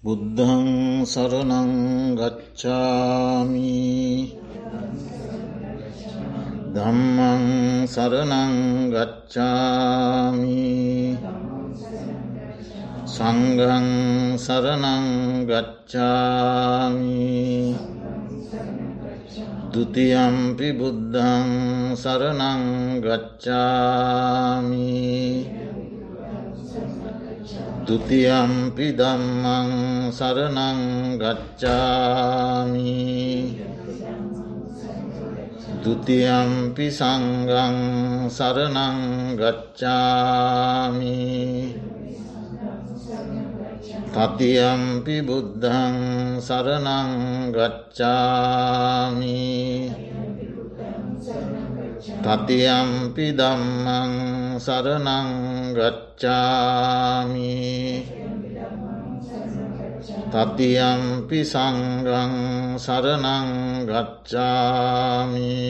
බුද්ධං සරණං ගච්ඡාමි. ධම්මං සරණං ගච්ඡාමි. සංඝං සරණං ගච්ඡාමි. ဒ ුතියම්පි බුද්ධං සරණං ගච්ඡාමි තුතියම්පි දම්මං සරණං ගච්ඡාමි තුතියම්පි සංගං සරණං ගච්ඡාමි තතියම්පි බුද්ධං සරණං ගච්ඡාමි තතියම්පි දම්මං සරණං ගච්ඡාමි। තතියම්පි සංගං සරණං ගච්ඡාමි।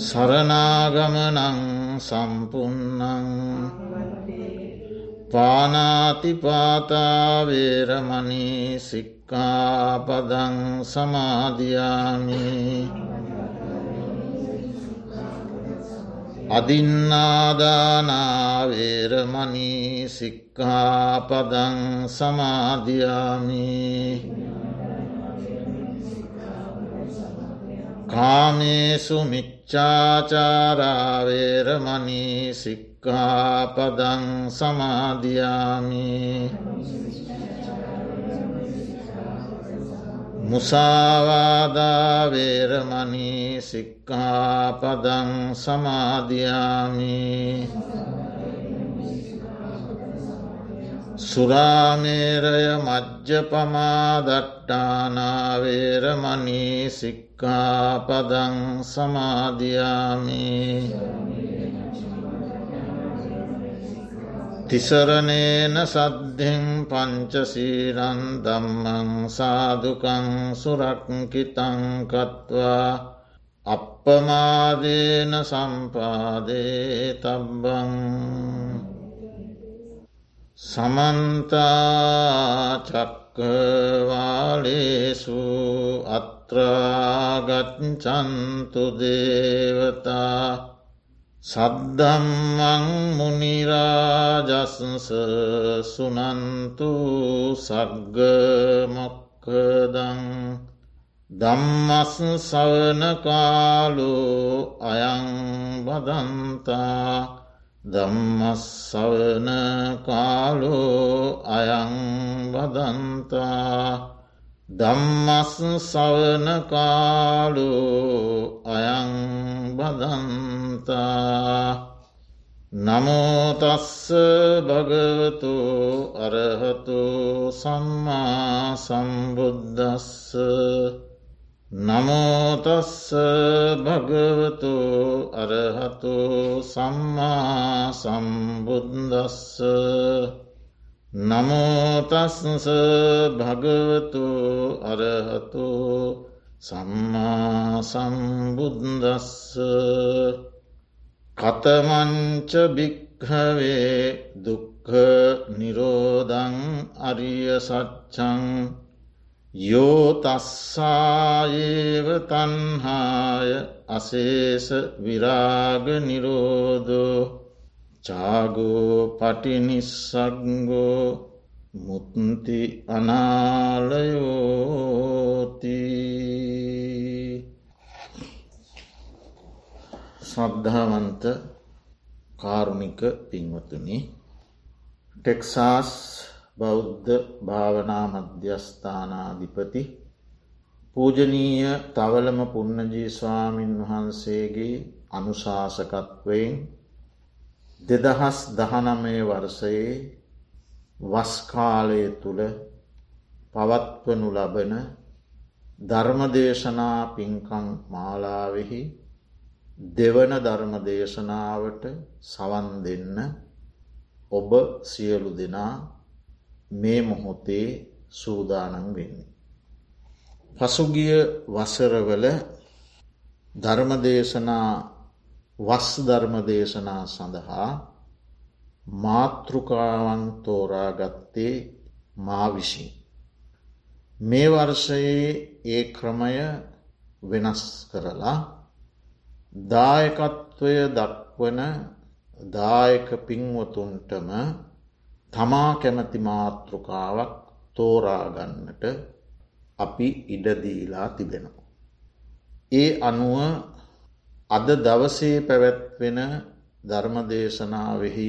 සරනාගමනං සම්පන්නං පානාතිපාතාවේරමනී සික්කාපදං සමාධයාමී අදින්නාදානාවේරමනී සික්කාපදං සමාධයාමි කාමේසු මිච්චාචාරාවේරමනී සික්කාපදං සමාධයාමි මුසාවාදාවේරමනී සික්කාපදං සමාධයාමි සුරාමේරය මජ්්‍ය පමාදට්ටානාවේරමනී සික්කාපදං සමාධයාමි තිසරණේන සද්ධෙන් පංචසීරන් දම්මං සාදුකං සුරක්කිතංකත්වා අපපමාදේන සම්පාදේ තබ්බං සමන්තාචක්කවාලේසු අත්‍රාගච්චන්තු දේවතා සද්දම්මං මුනිරාජස්ස සුනන්තු සග්ගමොක්කදං දම්මස් සවනකාලු අයං බදන්තා දම්මස් සවනකාලු අයං බදන්තා දම්මස් සවනකාලු අයං බදන්තා නමෝතස්ස භගවතු අරහතු සම්මා සම්බුද්ධස්ස නමෝතස්ස භගවතු අරහතු සම්මා සම්බුද්දස්ස නමෝතස්ස භගවතු අරහතු සම්මා සම්බුද්දස්ස කතමංච භික්හවේ දුක්හ නිරෝධං අරිය සච්චං යෝතස්සායේව තන්හාය අසේස විරාග නිරෝධෝ චාගෝ පටිනිස්සක්ගෝ මුත්ති අනාලයෝති සද්ධාවන්ත කාරුණික පින්වතුනි ටෙක්සාස් බෞද්ධ භාවනා මධ්‍යස්ථානාධිපති පූජනීය තවලම පුන්නජී ස්වාමීන් වහන්සේගේ අනුශාසකත්වයෙන් දෙදහස් දහනමය වර්සයේ වස්කාලය තුළ පවත්වනු ලබන ධර්මදේශනා පින්කං මාලාවෙහි දෙවන ධර්මදේශනාවට සවන් දෙන්න ඔබ සියලු දෙනා මේ මොහොතේ සූදානන් වෙන්නේ. පසුගිය වසරවල ධර්මදේශනා වස් ධර්ම දේශනා සඳහා මාතෘකාවන් තෝරාගත්තේ මා විසින්. මේ වර්ෂයේ ඒ ක්‍රමය වෙනස් කරලා දායකත්වය දක්වන දායක පින්වතුන්ටම තමා කැමති මාතෘකාවක් තෝරාගන්නට අපි ඉඩදීලා තිබෙනවා. ඒ අනුව අද දවසේ පැවැත්වෙන ධර්මදේශනාවෙහි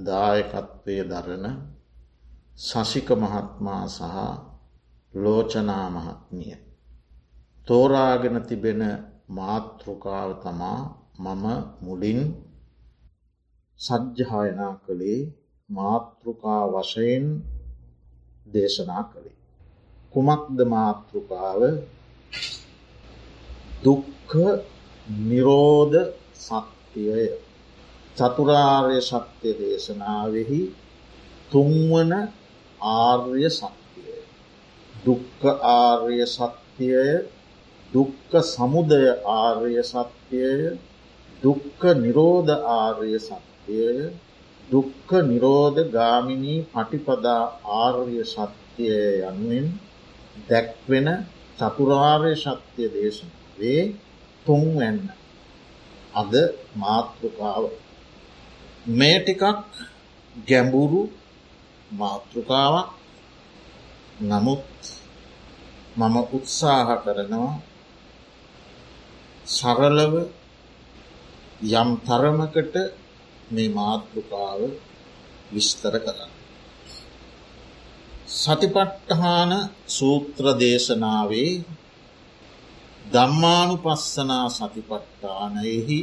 දායකත්වය දරන සශික මහත්මා සහ ලෝචනා මහත්මිය. තෝරාගෙන තිබෙන මාතෘකාව තමා මම මුලින් සජ්්‍යහායනා කළේ මාතෘකා වශයෙන් දේශනා කළේ. කුමක්ද මාතෘකාව දුක්ක නිරෝධ සත්‍යය චතුරාර්ය සත්‍ය දේශනාවෙහි තුන්වන ආර්ය සත්‍යය. දුක්ක ආර්ය සත්‍යය දුක්ක සමුදය ආර්ය සත්‍යය දුක්ක නිරෝධ ආර්ය සත්‍යය දුක්ක නිරෝධ ගාමිණී පටිපදා ආර්ය සත්‍යය යනුවෙන් දැක්වෙන චතුරාර්ය ශත්‍යය දේශනාවේ තුන්වැන්න අද මාතෘකාව. මේ ටිකක් ගැඹුරු මාතෘකාවක්. නමුත් මම උත්සාහ කරනවා සරලව යම් තරමකට මේ මාතෘකාව විස්තර කරන්න. සතිපට්ටහාන සූත්‍ර දේශනාවේ දම්මානු පස්සනා සතිපට්ටානයෙහි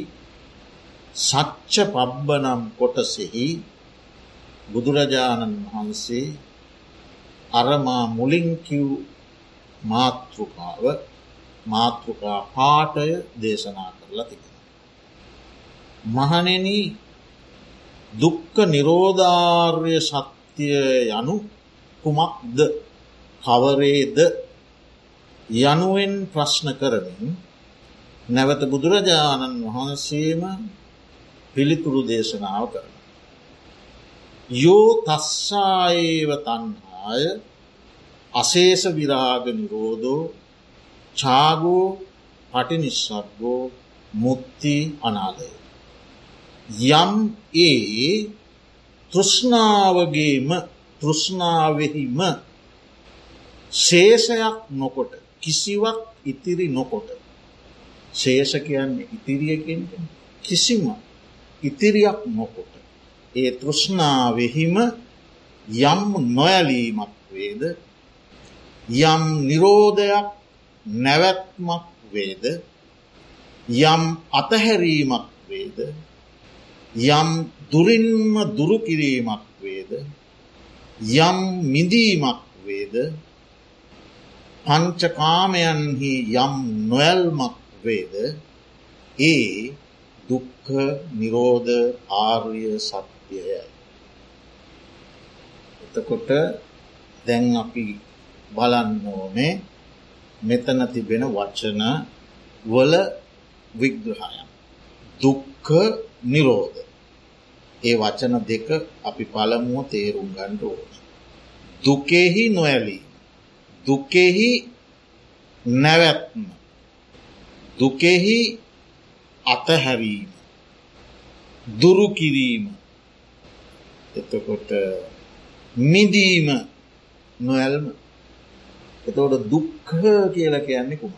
සච්ච පබ්බනම් කොටසෙහි බුදුරජාණන් වහන්සේ අරමා මුලින්කිව් මාතෘකාව මාතෘකා පාටය දේශනා කරලා තිබෙන. මහනෙන දුක්ක නිරෝධාර්ය සත්‍යය යනු කුමක්ද කවරේද යනුවෙන් ප්‍රශ්න කරමින් නැවත බුදුරජාණන් වහන්සේම පිළිතුරු දේශනාව කරන. යෝ තස්සාඒව තන්හාය අශේෂ විරාග නිරෝධෝ චාගෝ පටිනිශ්ශක්ගෝ මුත්ති අනාදය. යම් ඒ තෘෂ්ණාවගේම තෘෂ්ණාවෙහිම ශේෂයක් නොකොට කිසිවක් ඉතිරි නොකොට. ශේෂ කියන්නේ ඉතිරියකින් කිසිම ඉතිරියක් නොකොට. ඒ තෘෂ්ණාවෙහිම යම් නොයලීමක් වේද යම් නිරෝධයක් නැවැත්මක් වේද යම් අතහැරීමක් වේද යම් දුරින්ම දුරුකිරීමක් වේද යම් මිදීමක් වේද පංචකාමයන්හි යම් නොයල්මක් වේද ඒ දුක්ක නිරෝධ ආර්ය සත්‍යයයි. එතකොට දැන් අපි බලන්න ඕනේ මෙතන තිබෙන වචන වල විග්‍රහයන්. දුක්ක නිරෝධ. ඒ වචන දෙක අපි පළමුුව තේරුම් ගණ්ඩ ඕන. දුකෙහි නොඇලී. දුකෙහි නැවැත්ම. දුකෙහි අතහැරීම. දුරු කිරීම. එතකොට මිදීම නොඇල්ම එතකොට දුක්හ කියල කියන්නේ කුම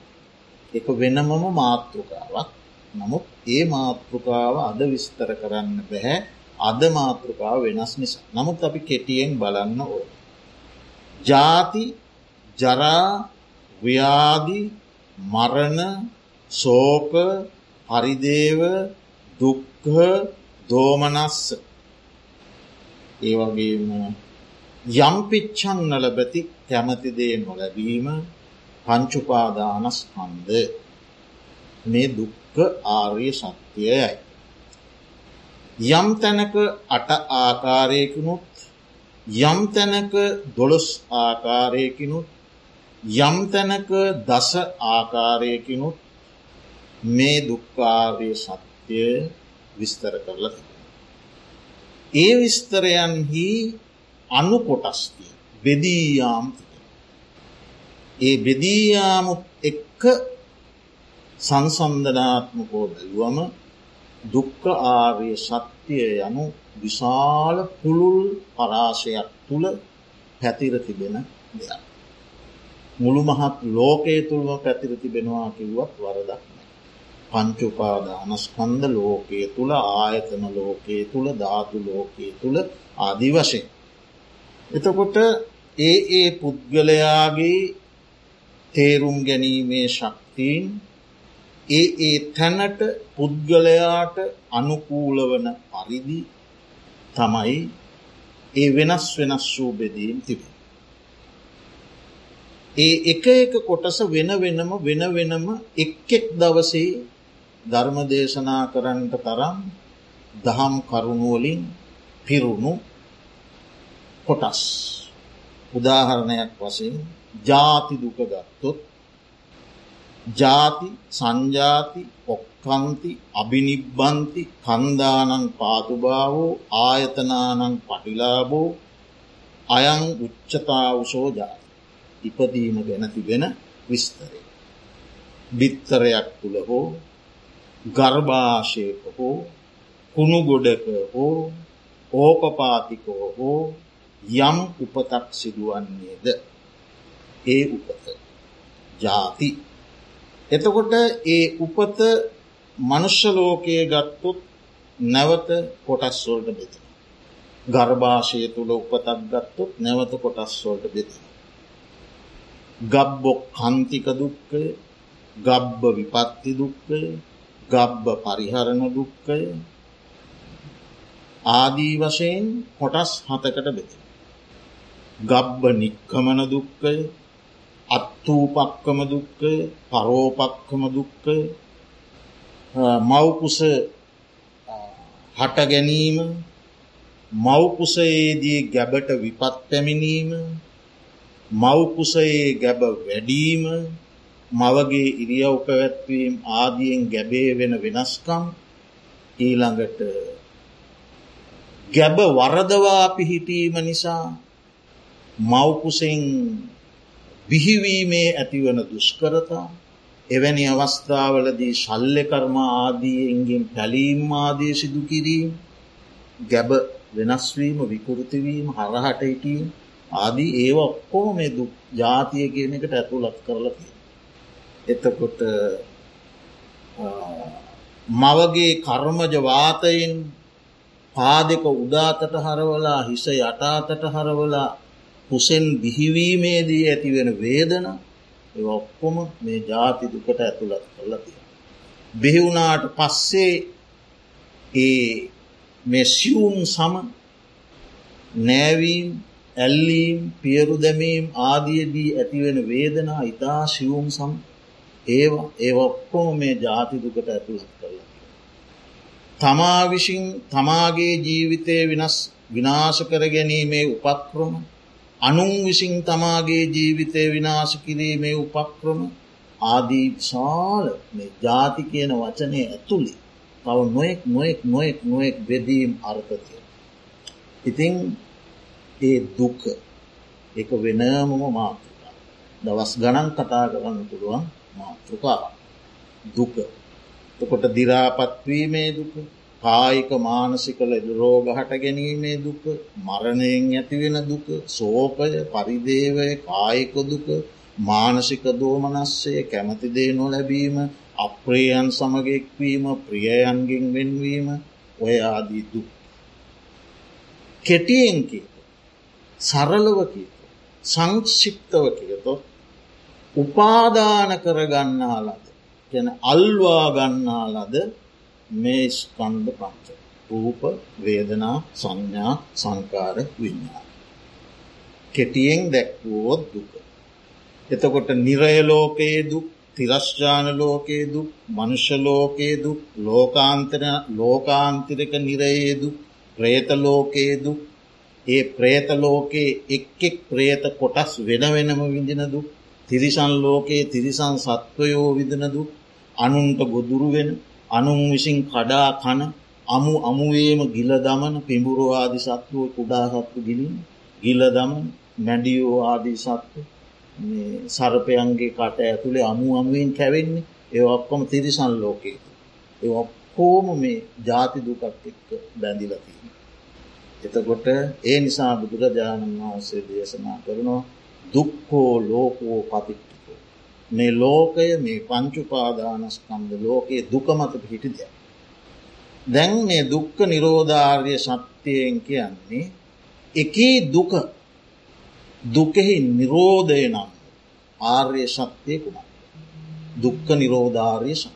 එක වෙනමම මාතෘකාවක් නමුත් ඒ මාතෘකාව අද විස්තර කරන්න බැහැ අද මාතෘකාව වෙනස් නිසා. නමුත් අපි කෙටියෙන් බලන්න ඕ ජාති ජරා ව්‍යාදි මරණ සෝක හරිදේව දුක්හ දෝමනස්ස ඒවගේම යම්පිච්චන් නලබති කැමතිදේ නොලැබීම පංචුපාදානස්කන්ද මේ දුක්ක ආර්ය සත්‍යයයි. යම් තැනක අට ආකාරයකුණුත් යම් තැනක දොළොස් ආකාරයකිනුත් යම් තැනක දස ආකාරයකිනුත් මේ දුක්කාරය සත්‍යය විස්තර කරලා ඒ විස්තරයන්හි අනු කොටස්තිය බෙදීයාම්. ඒ බෙදීයාමුත් එක්ක සංසන්ධනාත්මකෝ බැලුවම දුක්ක ආර්ය සත්‍යය යනු විශාල පුළුල් පරාශයක් තුළ පැතිර තිබෙන දෙයක්. මුළු මහත් ලෝකයේ තුළම පැතිර තිබෙනවා කිව්වත් වරදක් පංචුපාදානස්කන්ද ලෝකයේ තුළ ආයතන ලෝකයේ තුළ ධාතු ලෝකයේ තුළ ආදී වශයෙන්. එතකොට ඒ ඒ පුද්ගලයාගේ තේරුම් ගැනීමේ ශක්තිීන් ඒ ඒ තැනට පුද්ගලයාට අනුකූලවන පරිදි තමයි ඒ වෙනස් වෙනස් වූ බෙදීම් තිබේ. ඒ එක එක කොටස වෙන වෙනම වෙන වෙනම එක් එක් දවසේ ධර්ම දේශනා කරන්නට තරම් දහම් කරුණුවලින් පිරුණු කොටස්. උදාහරණයක් වශයෙන් ජාති දුක ගත්තොත් ජාති සංජාති ඔක්කන්ති අභිනිබ්බන්ති කන්දානං පාතුභාවෝ ආයතනානං පටිලාබෝ අයං උච්චතාවසෝ ජාති. ඉපදීම ගැන තිබෙන විස්තරය. බිත්තරයක් තුළ හෝ ගර්භාශයක හෝ කුණු ගොඩක හෝ ඕපපාතිකෝ හෝ යම් උපතක් සිදුවන්නේද ඒ උපත ජාති එතකොට ඒ උපත මනුෂ්‍ය ලෝකයේ ගත්තුත් නැවත කොටස්වෝල්ට බෙති. ගර්භාෂය තුළ උපතක් ගත්තුත් නැවත කොටස්වෝල්ට බෙති. ගබ්බොක් කන්තික දුක්කය ගබ්බ විපත්ති දුක්කය ගබ්බ පරිහරණ දුක්කය ආදී වශයෙන් කොටස් හතකට බෙති. ගබ්බ නික්කමන දුක්කය අත්තූපක්කම දුක්කය පරෝපක්කම දුක්කය මවකුස හට ගැනීම මවකුසයේදී ගැබට විපත් පැමිණීම මවකුසයේ ගැබ වැඩීම මවගේ ඉරියව් පැවැත්වීම් ආදියෙන් ගැබේ වෙන වෙනස්කම් ඊළඟට ගැබ වරදවා පිහිටීම නිසා මවකුසෙන් බිහිවීමේ ඇතිවන දුෂ්කරතා එවැනි අවස්ථාවලදී ශල්්‍ය කර්ම ආදීන්ගෙන් පැලීම් ආදය සිදු කිරීම ගැබ වෙනස්වීම විකෘතිවීම හරහට හිටීම ආදී ඒ ඔක්කෝ මේ දු ජාතිය කියන එකට ඇතුළත් කරලති. එතකොට මවගේ කර්මජවාතයෙන් පාදක උදාතට හරවලා හිස යටාතට හරවලා කුසෙන් බිහිවීමේදී ඇතිවෙන වේදන ඔක්කොම මේ ජාති දුකට ඇතුළත් කරලතිය. බිහිවුණාට පස්සේ ඒ මෙසිවුම් සම නෑවීම් ඇල්ලීම් පියරු දැමීම් ආදියදී ඇතිවෙන වේදනා ඉතා සිවුම් සම් ඒවා ඒ ඔක්කොම මේ ජාති දුකට ඇතුළත් කරලා. තමා විසින් තමාගේ ජීවිතය විනස් විනාශ කර ගැනීමේ උපක්‍රම අනුන් විසින් තමාගේ ජීවිතය විනාශ කිරීමේ උපක්‍රම ආදී විශාල මේ ජාති කියන වචනය ඇතුළි තව නොයෙක් නොයෙක් නොයෙක් නොයෙක් බෙදීම් අර්ථතිය. ඉතිං ඒ දුක. එක වෙනමම මාතෘකා දවස් ගණන් කතා කරන්න පුළුවන් මාතෘකා දුක. එකොට දිරාපත්වීමේ දුක කායික මානසික ලෙඩ රෝග හට ගැනීමේ දුක මරණයෙන් ඇතිවෙන දුක සෝපය පරිදේවය කායික දුක මානසික දෝමනස්සේ කැමතිදේ නොලැබීම අප්‍රේයන් සමගෙක්වීම ප්‍රියයන්ගෙන් වෙන්වීම ඔය ආදී දුක්. කෙටියෙන් කියත සරලව කියත සංක්ෂිප්තව කියතොත් උපාදාන කරගන්නා ලද ගැන අල්වා ගන්නා ලද මේ ස්කන්ධ පංච රූප වේදනා සංඥා සංකාර විඤ්ඥා. කෙටියෙන් දැක්වුවොත් දුක. එතකොට නිරයලෝකයේ දුක් තිරශ්ජාන ලෝකයේ දුක් මනුෂ්‍යලෝකයේ දුක් ලෝකාන්තර ලෝකාන්තිරක නිරයේ දුක් ප්‍රේතලෝකයේ දුක් ඒ ප්‍රේතලෝකයේ එක් එක් ප්‍රේත කොටස් වෙන වෙනම විඳින දුක් තිරිසන් ලෝකයේ තිරිසන් සත්වයෝ විදන දුක් අනුන්ට ගොදුරු වෙන අනුන් විසින් කඩා කන අමු අමුවේම ගිල දමන පිඹුරු ආදි සත්තුව කුඩා සත්තු ගිලින් ගිල දමන මැඩියෝ ආදී සත්තු සරපයන්ගේ කට ඇතුළේ අමු අමුවෙන් කැවෙන්නේ ඒ ඔක්කොම තිරිසන් ලෝකයේ ඒ ඔක්කෝම මේ ජාති දුකක් එක්ක බැඳිලතිී. එතකොට ඒ නිසා බුදුරජාණන් වහන්සේ දේශනා කරනවා දුක්කෝ ලෝකෝ පතිට්ටිකෝ. මේ ලෝකය මේ පංචුපාදානස්කන්ද ලෝකයේ දුකමත පිහිටි දෙයක්. දැන් මේ දුක්ක නිරෝධාර්ය සත්‍යයෙන් කියන්නේ එකී දුක දුකෙහි නිරෝධය නම් ආර්ය සත්‍යය කුමක්. දුක්ක නිරෝධාර්ය සත්‍ය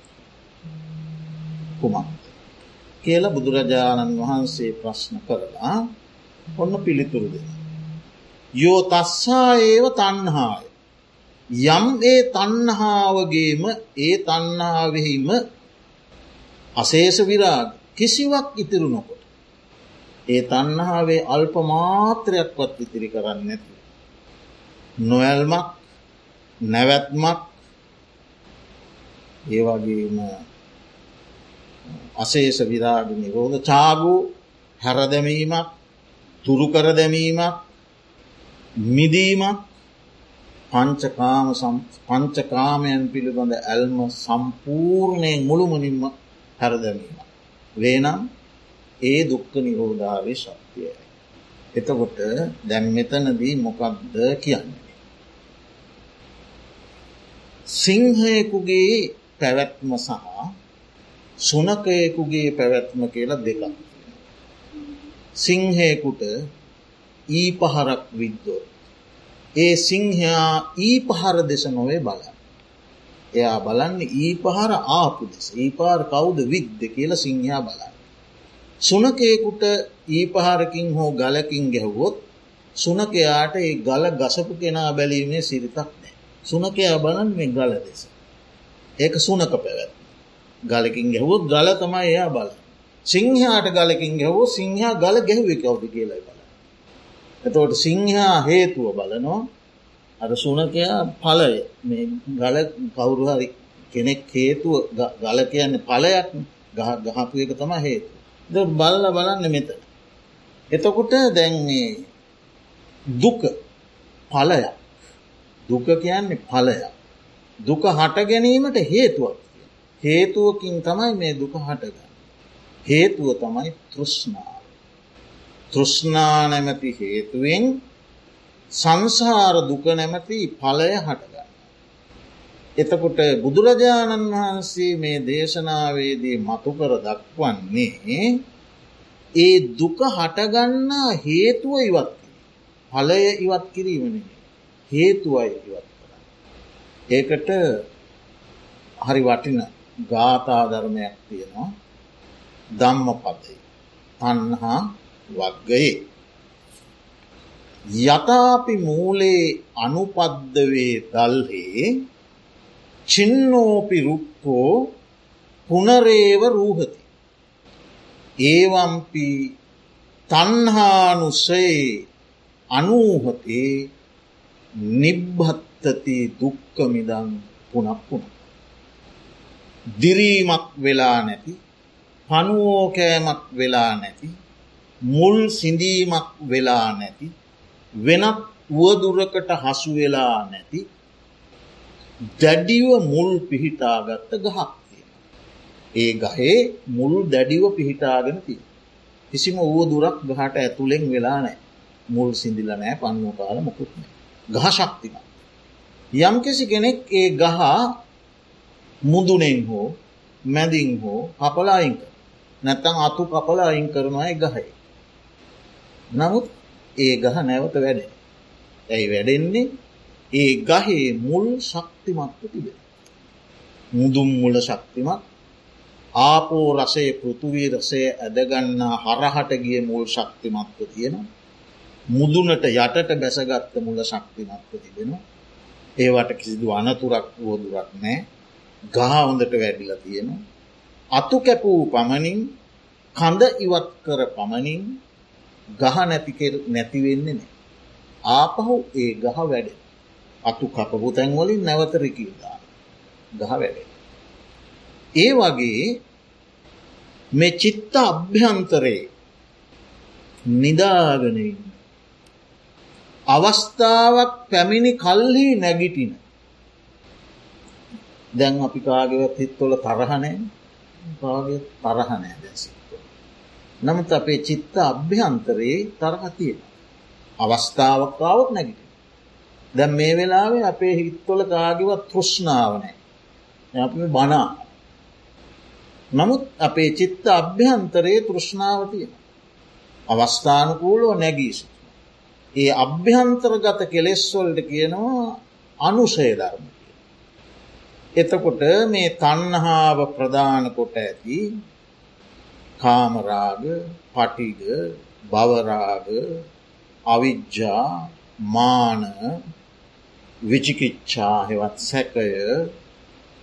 කුමක්. කියල බුදුරජාණන් වහන්සේ ප්‍රශ්න කරලා ඔන්න පිළිතුරුද. යෝ තස්සා ඒව තන්හාය. යම් ඒ තන්හාාවගේම ඒ තන්නාවෙහිම අසේෂ විරාග කිසිවක් ඉතිරු නොකොට. ඒ තන්නාවේ අල්ප මාත්‍රයක්වත් ඉතිරි කරන්න නැති. නොවැල්මක් නැවැත්මක් ඒවගේම අසේෂ විරාග නිරෝධ චාගු හැරදැමීමක් තුරුකර දැමීමක් මිදීමක් පංචකාම පංචකාමයන් පිළිබඳ ඇල්ම සම්පූර්ණයෙන් මුළුමනින්ම හැරදැමීම. වේනම් ඒ දුක්ක නිරෝධාවේ ශක්තියයි. එතකොට දැන් මෙතනදී මොකක්ද කියන්නේ. සිංහයකුගේ පැවැත්ම සහ සුනකයෙකුගේ පැවැත්ම කියලා දෙකක්. සිංහයකුට ඊ පහරක් විද්දෝ. ඒ සිංහයා ඊ පහර දෙස නොවේ බලන්න. එයා බලන්න ඊ පහර ආපු දෙස ඒ පාර කවුද විද්ද කියල සිංහයා බලන්න. සුනකයෙකුට ඊ පහරකින් හෝ ගලකින් ගැහුවොත් සුනකයාට ඒ ගල ගසපු කෙනා බැලීමේ සිරිතක් නෑ. සුනකයා බලන් මේ ගල දෙස. ඒක සුනක පැවැත්. ගලකින් ගැහුවොත් ගල තමයි එයා බල. සිංහයාට ගලකින් ගැහෝ සිංහයා ගල ගැහුව කවුද කියලයි බල. එතවට සිංහයා හේතුව බලනවා අර සුනකයා පලය මේ ගල කවුරු හරි කෙනෙක් හේතුව ගල කියන්න පලයක් ගහපු එක තම හේතු. ද බල්ල බලන්න මෙත. එතකොට දැන්නේ දුක පලයක් දුක කියන්නේ පලයක්. දුක හට ගැනීමට හේතුවක්. හේතුවකින් තමයි මේ දුක හටගන්න. හේතුව තමයි තෘෂ්ණාව. තෘෂ්ණා නැමැති හේතුවෙන් සංසාර දුක නැමැති පලය හටගන්න. එතකොට බුදුරජාණන් වහන්සේ මේ දේශනාවේදී මතුකර දක්වන්නේ ඒ දුක හටගන්නා හේතුව ඉවත් පලය ඉවත් කිරීමන හේතුවයි ඉවත් කර. ඒකට හරි වටින ගාථා ධර්මයක් තියෙනවා. ධම්ම පතයි තන්හා වක්ගයේ යතාපි මූලේ අනුපද්දවේ දල්හේ චින්නෝපි රුක්කෝ පුනරේව රූහති. ඒවම්පි තන්හානුසේ අනූහතේ නිබ්හත්තති දුක්කමිදන් පුනක්පුුණ දිරීමක් වෙලා නැති පනුවෝකෑමක් වෙලා නැති මුල් සිඳීමක් වෙලා නැති වෙනත් වුවදුරකට හසු වෙලා නැති දැඩිව මුල් පිහිටාගත්ත ගහක් ඒ ගහේ මුල් දැඩිව පිහිටාගෙන තිය කිසිම වුව දුරක් ගහට ඇතුළෙන් වෙලා නෑ මුල් සිින්දිල නෑ පන්නුව කාල මොකුත්න ගහ ශක්තිම යම්කිසි කෙනෙක් ඒ ගහ මුදුනෙන් හෝ මැදින් හෝ කපලා අයිංක නැත්තං අතු කපලා අයින් කරනවායි ගහයි. නමුත් ඒ ගහ නැවත වැඩ. ඇයි වැඩෙන්නේ ඒ ගහේ මුල් ශක්තිමත්ව තිබෙන. මුදුම් මුල ශක්තිමත් ආපෝ රසේ පෘතුවී රසය ඇදගන්නා හරහට ගිය මුල් ශක්තිමත්ව තියෙනවා. මුදුනට යටට බැසගත්ත මුල ශක්තිමත්ව තිබෙනවා. ඒවට කිසිදු අනතුරක් වෝදුරක් නෑ ගහ හොඳට වැඩිල තියෙනවා. අතු කැපූ පමණින් කඳ ඉවත් කර පමණින් ගහ නැති නැතිවෙන්නේ නෑ. ආපහු ඒ ගහ වැඩ. අතු කපපු තැන්වලින් නැවතරිකිල්දා ගහ වැඩ. ඒ වගේ මේ චිත්ත අභ්‍යන්තරේ නිදාගනඉන්න. අවස්ථාවක් පැමිණි කල්හි නැගිටින. දැන් අපි කාගෙවත් හිත්වොල තරහනෑ කාගේ තරහනෑ දැසිත්ව. නමුත් අපේ චිත්ත අභ්‍යන්තරයේ තරහතියෙන. අවස්ථාවක්කාවත් නැගිට. දැම් මේ වෙලාවේ අපේ හිත්වොල කාගෙවත් තෘෂ්ණාවනෑ. අපි බනා. නමුත් අපේ චිත්ත අභ්‍යන්තරයේ තෘෂ්ණාවතියෙන. අවස්ථානකූලෝ නැගීසි. ඒ අභ්‍යන්තරගත කෙලෙස්වොල්ට කියනවා අනුසය ධර්ම. එතකොට මේ තන්නහාාව ප්‍රධාන කොට ඇති කාමරාග පටිග බවරාග අවිජ්ජා මාන විචිකිච්ඡා හෙවත් සැකය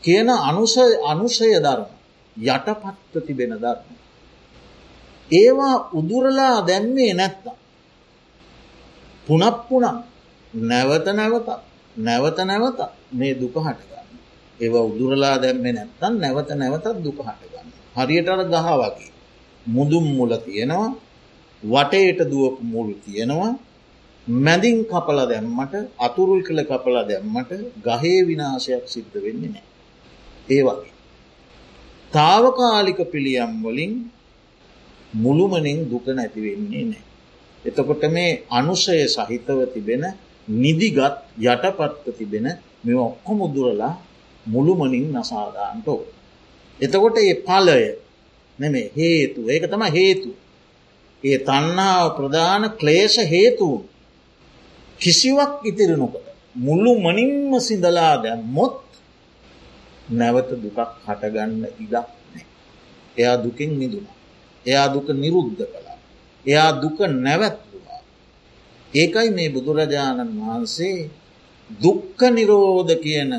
කියන අනුසය අනුසය ධර්ම යටපත්ව තිබෙන ධර්ම. ඒවා උදුරලා දැම්මේ නැත්තා. පුනප්පුන නැවත නැවත නැවත නැවත මේ දුක හටගන්න. ඒව උදුරලා දැම්මේ නැත්තන් නැවත නැවතත් දුක හටගන්න. හරියටට ගහ වගේ. මුදුම් මුල තියෙනවා වටේට දුවපු මුල් තියෙනවා මැදින් කපල දැම්මට අතුරුල් කළ කපල දැම්මට ගහේ විනාශයක් සිද්ධ වෙන්නේ නෑ. ඒ වගේ. තාවකාලික පිළියම් වලින් මුළුමනින් දුක නැතිවෙන්නේ නෑ. එතකොට මේ අනුසය සහිතව තිබෙන නිදිගත් යටපත්ව තිබෙන මෙ ඔක්කොම දුරලා මුළුමනින් නසාදාන්ට ඕ. එතකොට ඒ පලය නෙමේ හේතු ඒක තම හේතු. ඒ තන්නාව ප්‍රධාන ක්ලේෂ හේතුූ කිසිවක් ඉතිරි නොකට මුල්ලු මනින්ම සිදලා දැම්මොත් නැවත දුකක් හටගන්න ඉඩක් නෑ. එයා දුකින් නිදුුණ. එයා දුක නිරුද්ධ කළා. එයා දුක නැවැත්තුවා. ඒකයි මේ බුදුරජාණන් වහන්සේ දුක්ක නිරෝධ කියන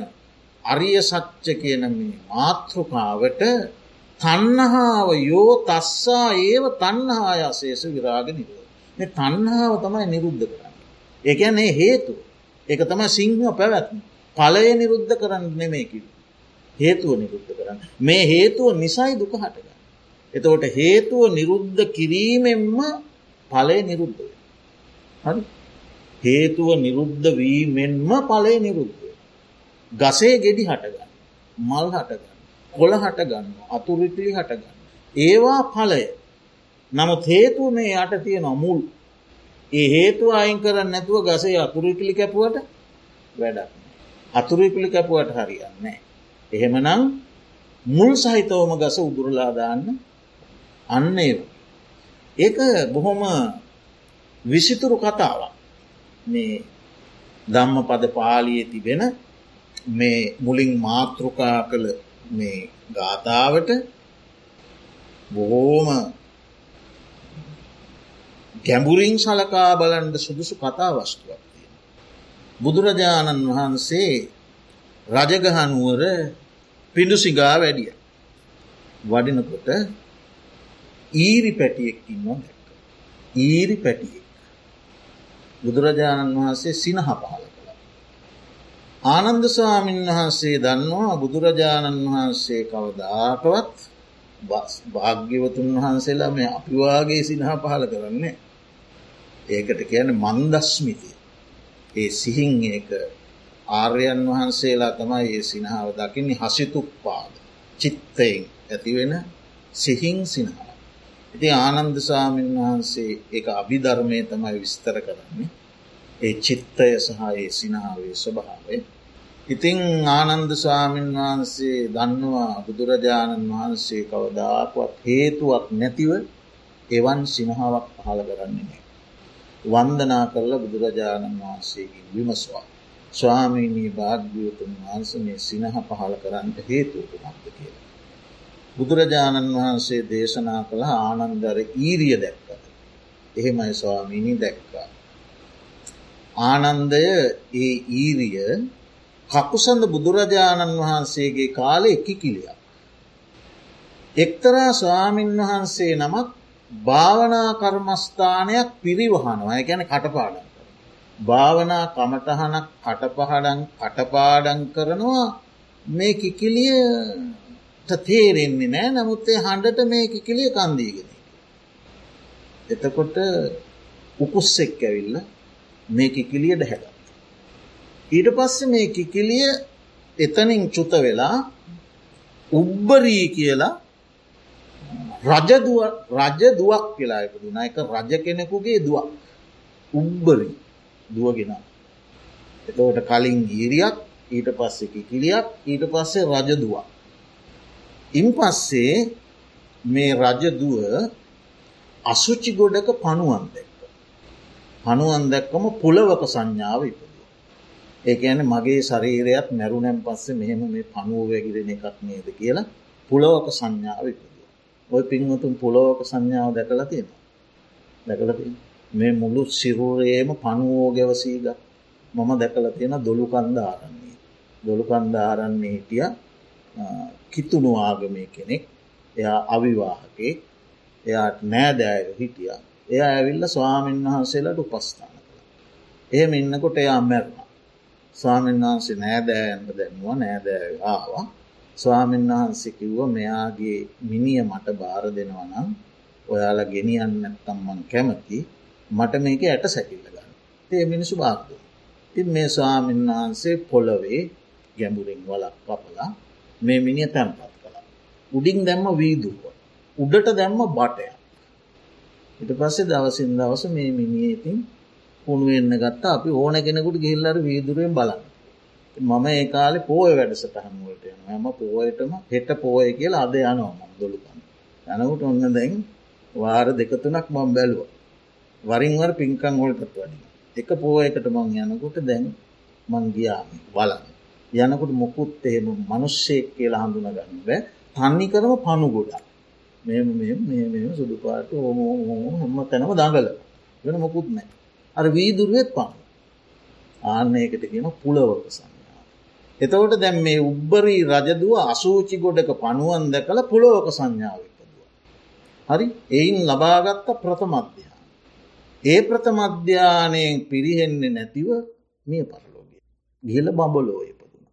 අරිය සච්ච කියන මේ මාතෘකාවට තන්නහාාව යෝ තස්සා ඒව තන්නහාය අසේස විරාග නිරෝ. මේ තන්නාව තමයි නිරුද්ධ කරන්න. ඒකැන්නේ හේතු එක තම සිංහ පැවැත්ම පලය නිරුද්ධ කරන්න නෙමේකිව. හේතුව නිරුද්ධ කරන්න. මේ හේතුව නිසයි දුක හටගන්න. එතකොට හේතුව නිරුද්ධ කිරීමෙන්ම පලය නිරුද්ධ. හරි හේතුව නිරුද්ධ වීමෙන්ම පලය නිරුද්ධ. ගසේ ගෙඩි හටගන්න මල් හටගන්න කොළ හටගන්න අතුරිටිලි හටගන්න. ඒවා පලය නමුත් හේතුව මේ යට තියෙන මුල් ඒ හේතුව අයින් කරන්න නැතුව ගසේ අතුරිටිලි කැපුවට වැඩක් අතුරිපිලි කැපුවට හරියන්නේ. එහෙමනම් මුල් සහිතවම ගස උදුරලාදාන්න අන්න ඒ. ඒක බොහොම විසිතුරු කතාවක් මේ ධම්ම පද පාලිය තිබෙන මේ මුලින් මාතෘකා කළ මේ ගාථාවට බොහෝම ගැඹුරින් සලකා බලන්ඩ සුදුසු කතා වස්තුවක් තියෙන. බුදුරජාණන් වහන්සේ රජගහනුවර පිඩුසිගා වැඩිය. වඩිනකොට ඊරි පැටියෙක්කින්න දැක්ක. ඊරි පැටියෙක්. බුදුරජාණන් වහන්සේ සිනහ පහල කළ. ආනන්ද ස්වාමීන් වහන්සේ දන්නවා බුදුරජාණන් වහන්සේ කවදාකවත් භාග්‍යවතුන් වහන්සේලා මේ අපිවාගේ සිනහ පහල කරන්නේ. ඒකට කියන මන්දස්මිතිය. ඒ සිහින් ඒක ආර්යන් වහන්සේලා තමයි ඒ සිනහාව දකින්නේ හසිතුප්පාද චිත්තයෙන් ඇතිවෙන සිහින් සිනහාව. ඉති ආනන්ද සාමීන් වහන්සේ එක අභිධර්මය තමයි විස්තර කරන්නේ ඒ චිත්තය සහ ඒ සිනහාවේ ස්වභාවේ. ඉතිං ආනන්ද ස්වාමීන් වහන්සේ දන්නවා බුදුරජාණන් වහන්සේ කවදාකුවත් හේතුවක් නැතිව එවන් සිනහාවක් පහළ කරන්නේ නෑ. වන්දනා කරලා බුදුරජාණන් වහන්සේගේ විමස්වා. ස්වාමීනී භාග්‍යවතුන් වහන්ස මේ සිනහ පහළ කරන්නට හේතුවකුමක්ද කියලා. බුදුරජාණන් වහන්සේ දේශනා කළ ආනන්දර ඊරිය දැක්ක. එහෙමයි ස්වාමීණී දැක්කා. ආනන්දය ඒ ඊරිය කකුසඳ බුදුරජාණන් වහන්සේගේ කාලය කිකිලිය. එක්තරා ස්වාමීන් වහන්සේ නමක් භාවනා කර්මස්ථානයක් පිරිවහනවා ගැන කටපාඩන් භාවනා කමටහනක් කටපහඩන් කටපාඩන් කරනවා මේ කිකිලිය තේරෙන්නේ නෑ නමුත්තේ හන්ඩට මේ කිකිලිය කන්දීගෙන. එතකොට උකුස්සෙක් ඇවිල්ල මේ කිකිලියට හැට. ඊට පස්ස මේ කිකිලිය එතනින් චුත වෙලා උබ්බරී කියලා රජදුව රජ දුවක් කියලා එකදුන එක රජ කෙනෙකුගේ දුවක්. උබ්බරී දුවගෙන. එතවට කලින් ගීරියක් ඊට පස්සේ කිකිලියක් ඊට පස්සේ රජදුවක්. ඉන් පස්සේ මේ රජදුව අසුචි ගොඩක පණුවන් දැක්ක පණුවන් දැක්කම පුලවක සංඥාව ඉප ඒක ඇන මගේ ශරීරයත් මැරුණැම් පස්සේ මෙහෙම මේ පණුව වැගිරෙන එකක් නේද කියලා පුලෝක සංඥාව ඉපදුව. ඔය පින්වතුන් පුලෝක සංඥාව දැකලා තියෙන. දැකල මේ මුළු සිරුරේම පණුවෝ ගැවසීග මම දැකල තියෙන දොළු කන්ද ආරන්නේ. දොළු කන්ද ආරන්නේ හිටිය කිතුුණු ආගමය කෙනෙක් එයා අවිවාහකේ එයාට නෑදෑය හිටිය එයා ඇවිල්ල ස්වාමීන් වහන්සේලට උපස්ථාන කළ. එහෙම ඉන්නකොට එයා මැරුණ. ස්වාමීන් වහන්සේ නෑදෑයන්ට දැන්වා නෑදෑ ආවා. ස්වාමීන් වහන්සේ කිව්ව මෙයාගේ මිනිිය මට බාර දෙනවනම් ඔයාලා ගෙනියන්න නැත්තම්මන් කැමති. මට මේක ඇට සැකිල්ල ගන්න. ඒ මිනිසු බාක්ද ති මේ ස්වාමීන් වහන්සේ පොළොවේ ගැඹුරින් වලක් පපලා මේ මිනිිය තැන්පත් කළා. උඩින් දැම්ම වීදුව උඩට දැම්ම බටය ඉට පස්සේ දවසින් දවස මේ මිනිිය ඉතින් පුුණුවෙන්න්න ගත්තා අපි ඕන කෙනෙකුට ගිල්ලර වීදුරුවෙන් බලන්න. මම ඒ කාලෙ පෝය වැඩසටහන්වලට යන හම පෝයටම හෙට පෝය කියලා අද යනවා මම් දොළුකන්න. යනකුට ඔන්න දැන් වාර දෙකතුනක් මම් බැලුව. වරින්වර පින්කං හොල්ටත් වඩි. එක පෝයකට මං යනකුට දැන් මං ගියාම බලන්න. යනකුට මොකුත් එහෙම මනුෂ්‍යයෙක් කියලා හඳුන ගන්න බෑ තන්නි කරම පණු ගොඩා මෙ සුදුපාට හොම හොම තැනම දඟල වෙන මොකුත් නෑ අර වීදුරුවත් පන්න ආන්නයකට කියන පුලවක සංඥාව. එතවට දැම් මේ උබ්බරී රජදුව අසූචි ගොඩක පනුවන් දැකළ පුලෝක සංඥාව ඉපදුව. හරි එයින් ලබාගත්ත ප්‍රථමධ්‍යාන. ඒ ප්‍රථමධ්‍යානයෙන් පිරිහෙන්නේ නැතිව මේ පරලෝගය. ගිල බඹලෝ ඉපදුන.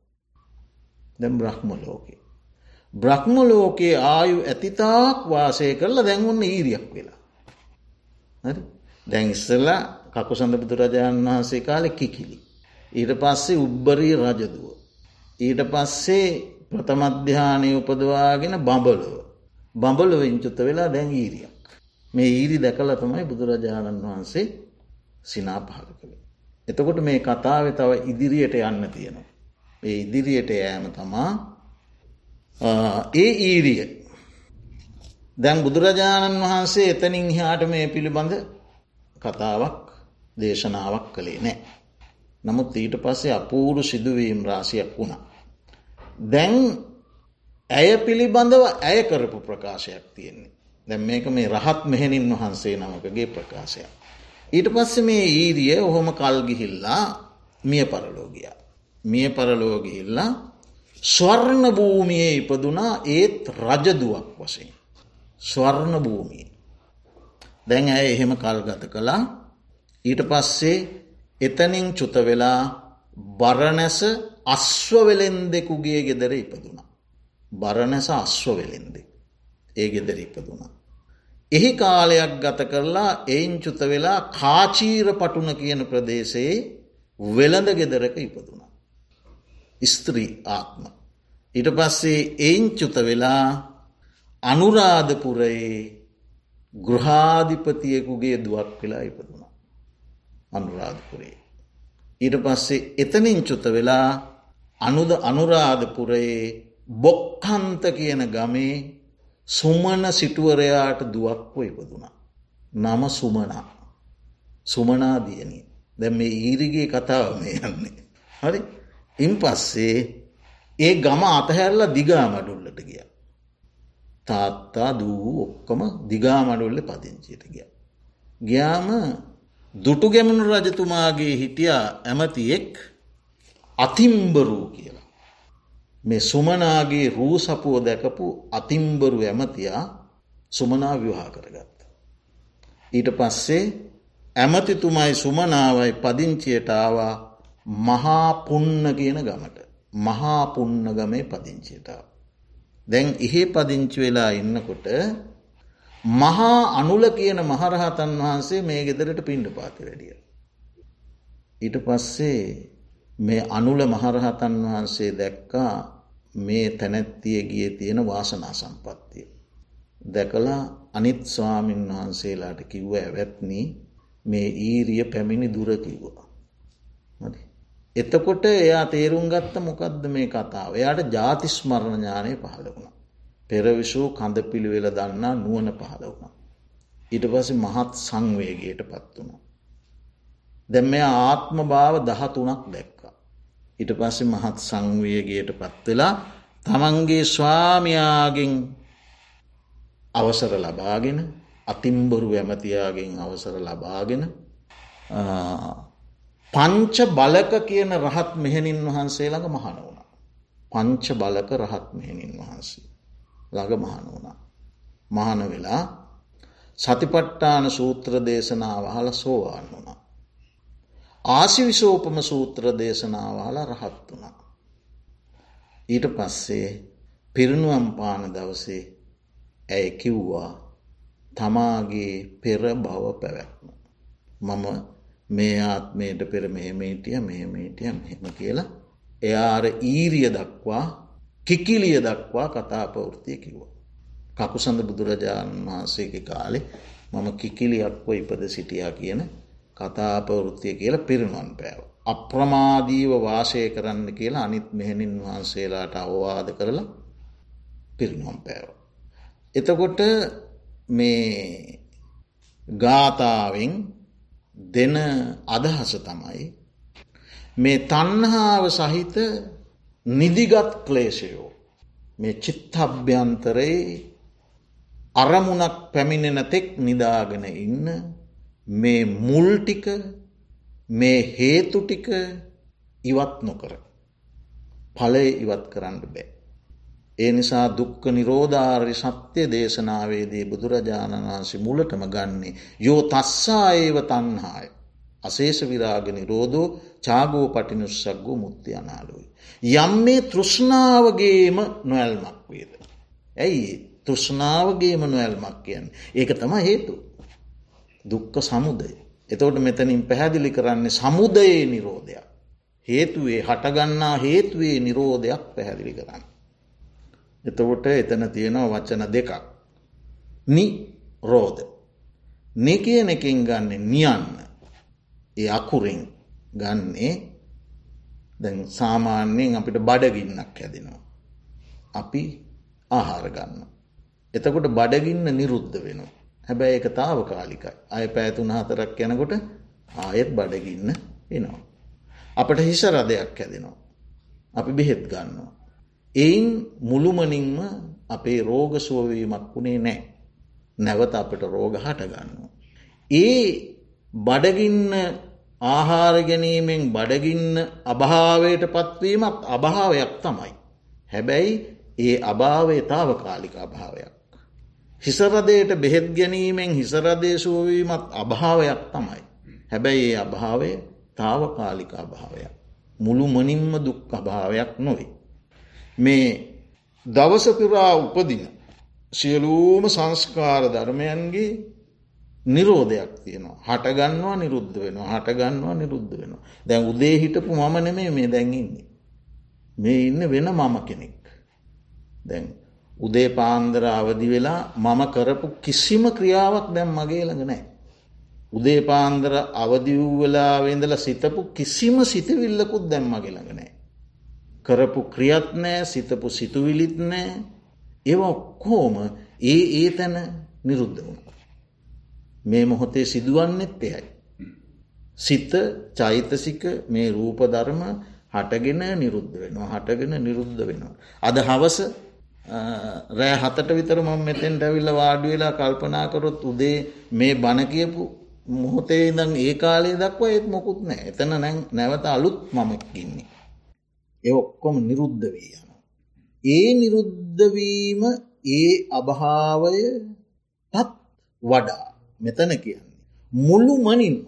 දැම් බ්‍රහ්ම ලෝකේ. බ්‍රහ්ම ලෝකයේ ආයු ඇතිතාක් වාසය කරලා දැන්වන්න ඊරියක් වෙලා. දැන් ඉස්සල්ලා කකුසඳ බුදුරජාණන් වහන්සේ කාලෙ කිකිලි. ඊට පස්සේ උබ්බරී රජදුව. ඊට පස්සේ ප්‍රථමධ්‍යානය උපදවාගෙන බඹලව. බඹල වෙංචුත්ත වෙලා දැන් ඊරියක්. මේ ඊරි දැකල තමයි බුදුරජාණන් වහන්සේ සිනා පහල කළේ. එතකොට මේ කතාව තව ඉදිරියට යන්න තියෙනවා. ඒ ඉදිරියට යෑම තමා ඒ ඊරිය. දැන් බුදුරජාණන් වහන්සේ එතනින් හාට මේ පිළිබඳ කතාවක් දේශනාවක් කළේ නෑ. නමුත් ඊට පස්සේ අපූරු සිදුවීම් රාසියක් වුණා. දැන් ඇය පිළිබඳව ඇය කරපු ප්‍රකාශයක් තියෙන්නේ. දැන් මේක මේ රහත් මෙහෙණින් වහන්සේ නමකගේ ප්‍රකාශයක්. ඊට පස්ස මේ ඊරිය ඔහොම කල්ගිහිල්ලා මිය පරලෝගිය. මිය පරලෝගිහිල්ලා ස්වර්ණ භූමියයේ ඉපදුනා ඒත් රජදුවක් වශයෙන්. ස්වර්ණ භූමිය. දැන් ඇය එහෙම කල්ගත කළා ඊට පස්සේ එතනින් චුත වෙලා බරණැස අස්වවෙලෙන් දෙකුගේ ගෙදර ඉපදුන. බරණැස අස්වවෙලෙන්දෙ. ඒ ගෙදර ඉපදුනා. එහි කාලයක් ගත කරලා එයින් චුත වෙලා කාචීර පටුන කියන ප්‍රදේශයේ වෙළඳ ගෙදරක ඉපදුනා. ස්ත්‍රී ආත්ම. ඉට පස්සේ එයින් චුත වෙලා අනුරාධපුරයේ ගෘහාධිපතියකුගේ දුවක් වෙලා ඉපදුනා. අනුරාධපුරේ. ඊට පස්සේ එතනින් චුත වෙලා අනුද අනුරාධපුරයේ බොක්කන්ත කියන ගමේ සුමන සිටුවරයාට දුවක්ව ඉපදුනා. නම සුමනා. සුමනාදියනී දැ මේ ඊරිගේ කතාව මේ යන්නේ. හරි ඉන් පස්සේ ඒ ගම අතහැරලා දිගා මඩුල්ලට ගිය. තාත්තා දූ ඔක්කොම දිගා මඩුල්ල පදිංචියට ගිය. ගයාම දුටු ගැමුණු රජතුමාගේ හිටියා ඇමතියෙක් අතිම්බරූ කියලා. මේ සුමනාගේ රූ සපුුව දැකපු අතිම්බරු ඇමතියා සුමනා විවාහ කරගත්ත. ඊට පස්සේ ඇමතිතුමයි සුමනාවයි පදිංචියට ආවා මහාපුන්න කියන ගමට මහාපුන්න ගමේ පදිංචියටාව. දැන් එහෙ පදිංචි වෙලා ඉන්නකොට මහා අනුල කියන මහරහතන් වහන්සේ මේ ගෙදරට පිණ්ඩ පාති වැඩිය. ඊට පස්සේ මේ අනුල මහරහතන් වහන්සේ දැක්කා මේ තැනැත්තිය ගිය තියෙන වාසනා සම්පත්තිය. දැකලා අනිත් ස්වාමීන් වහන්සේලාට කිව්ව ඇවැත්නී මේ ඊරිය පැමිණි දුරකිව්වා. එතකොට එයා තේරුම් ගත්ත මොකක්ද මේ කතාව. එයාට ජාතිස්මරණ ඥානය පහළ වුණ. පෙරවිශූ කඳ පිළිවෙල දන්නා නුවන පහළ වුණ. ඊට පස මහත් සංවේගයට පත් වුණ. දැම් මෙ ආත්ම භාව දහතුනක් දැක්කා. ඊට පස්සේ මහත් සංවේගයට පත්වෙලා තමන්ගේ ස්වාමයාගෙන් අවසර ලබාගෙන අතිම්බොරු ඇමතියාගෙන් අවසර ලබාගෙන පංච බලක කියන රහත් මෙහෙණින් වහන්සේ ළඟ මහන වුණ. පංච බලක රහත් මෙහෙණින් වහන්සේ ළඟ මහන වුණා. මහන වෙලා සතිපට්ටාන සූත්‍ර දේශනාවහල සෝවාන් වුණා. ආසිවිශෝපම සූත්‍ර දේශනාවහල රහත් වුණා. ඊට පස්සේ පිරිනුවම් පාන දවසේ ඇය කිව්වා තමාගේ පෙර බව පැවැත්ම. මම මේ ආත්මයට පෙර මෙහෙමේටිය මෙහෙමේටිය මෙහෙම කියලා එයාර ඊරිය දක්වා කිකිලිය දක්වා කතා පවෘතිය කිව්වා. කකුසඳ බුදුරජාණන් වහන්සේක කාලෙ මම කිකිලියක්ව ඉපද සිටියා කියන කතාපවෘත්තිය කියලා පිරිනුවන් පෑව. අප්‍රමාදීව වාසය කරන්න කියලා අනිත් මෙහෙණින් වහන්සේලාට අවවාද කරලා පිරිනුවම් පෑව. එතකොට මේ ගාථාවෙන් දෙන අදහස තමයි මේ තන්හාාව සහිත නිදිගත් ක්ලේශයෝ මේ චිත්තභ්‍යන්තරයේ අරමුණක් පැමිණෙන තෙක් නිදාගෙන ඉන්න මේ මුල්ටික මේ හේතුටික ඉවත් නොකර පලය ඉවත් කරන්න බෑ. ඒ නිසා දුක්ක නිරෝධාර්ය සත්‍ය දේශනාවේදී බුදුරජාණන් වහන්සේ මුලටම ගන්නේ. යෝ තස්සා ඒව තන්හාය. අසේෂ විරාග නිරෝධෝ චාගෝ පටිනුස්සක්ගෝ මුත්ති අනාලුයි. යම් මේ තෘෂ්ණාවගේම නොවැල්මක් වේද. ඇයි තෘෂ්ණාවගේම නොවැල්මක් කියන්න. ඒක තම හේතු. දුක්ක සමුදය. එතවට මෙතනින් පැහැදිලි කරන්නේ සමුදයේ නිරෝධයක්. හේතුවේ හටගන්නා හේතුවේ නිරෝධයක් පැහැදිලි කරන්න. එතකොට එතන තියෙනවා වචන දෙකක්. නි රෝධ. නි කියන එකින් ගන්න නියන්න. ඒ අකුරෙන් ගන්නේ දැන් සාමාන්‍යයෙන් අපිට බඩගින්නක් හැදෙනවා. අපි ආහාර ගන්න. එතකොට බඩගින්න නිරුද්ධ වෙනවා. හැබැයි එක තාව කාලිකයි. අය පෑතුන හතරක් යනකොට ආයෙත් බඩගින්න එනවා. අපට හිස රදයක් හැදෙනවා. අපි බෙහෙත් ගන්නවා. එයින් මුළුමනින්ම අපේ රෝග සුවවීමක් වුණේ නෑ. නැවත අපට රෝග හටගන්නවා. ඒ බඩගින්න ආහාර ගැනීමෙන් බඩගින්න අභාවයට පත්වීමක් අභාවයක් තමයි. හැබැයි ඒ අභාවේ තාවකාලික අභාවයක්. හිසරදයට බෙහෙත් ගැනීමෙන් හිසරදේශුවවීමත් අභාවයක් තමයි. හැබැයි ඒ අභාවය තාවකාලික අභාවයක්. මුළු මනින්ම දුක් අභාවයක් නොවේ. මේ දවසපුරා උපදින සියලූම සංස්කාර ධර්මයන්ගේ නිරෝධයක් තියෙනවා. හටගන්නවා නිරුද්ධ වෙනවා. හටගන්නවා නිරුද්ධ වෙනවා. දැන් උදේ හිටපු මම නෙමේ මේ දැන්ඉන්නේ මේ ඉන්න වෙන මම කෙනෙක්. දැන් උදේ පාන්දර අවදි වෙලා මම කරපු කිසිම ක්‍රියාවක් දැම් මගේ ළඟ නෑ උදේ පාන්දර අවදි වූ වෙලාවෙඳල සිතපු කිසිම සිතවිල්ලකුත් දැම් මගේ ළඟ නෑ කරපු ක්‍රියත් නෑ සිතපු සිතුවිලිත් නෑ ඒව ඔක්කෝම ඒ ඒ තැන නිරුද්ධ වුණ. මේ මොහොතේ සිදුවන්නෙත් එයයි. සිත චෛතසික මේ රූප ධර්ම හටගෙන නිරුද්ධ වෙනවා හටගෙන නිරුද්ධ වෙනවා. අද හවස රෑ හතට විතර මම මෙතෙන් ඇවිල්ල වාඩි වෙලා කල්පනාකරොත් උදේ මේ බණ කියපු මොහොතේ ඉදං ඒ කාලේ දක්වා ඒත් මොකුත් නෑ එතන නැවත අලුත් මමක් ඉන්නේ. ඒ ඔක්කොම නිරුද්ධ වී යන. ඒ නිරුද්ධවීම ඒ අභාවයටත් වඩා මෙතන කියන්නේ. මුළු මනින්ම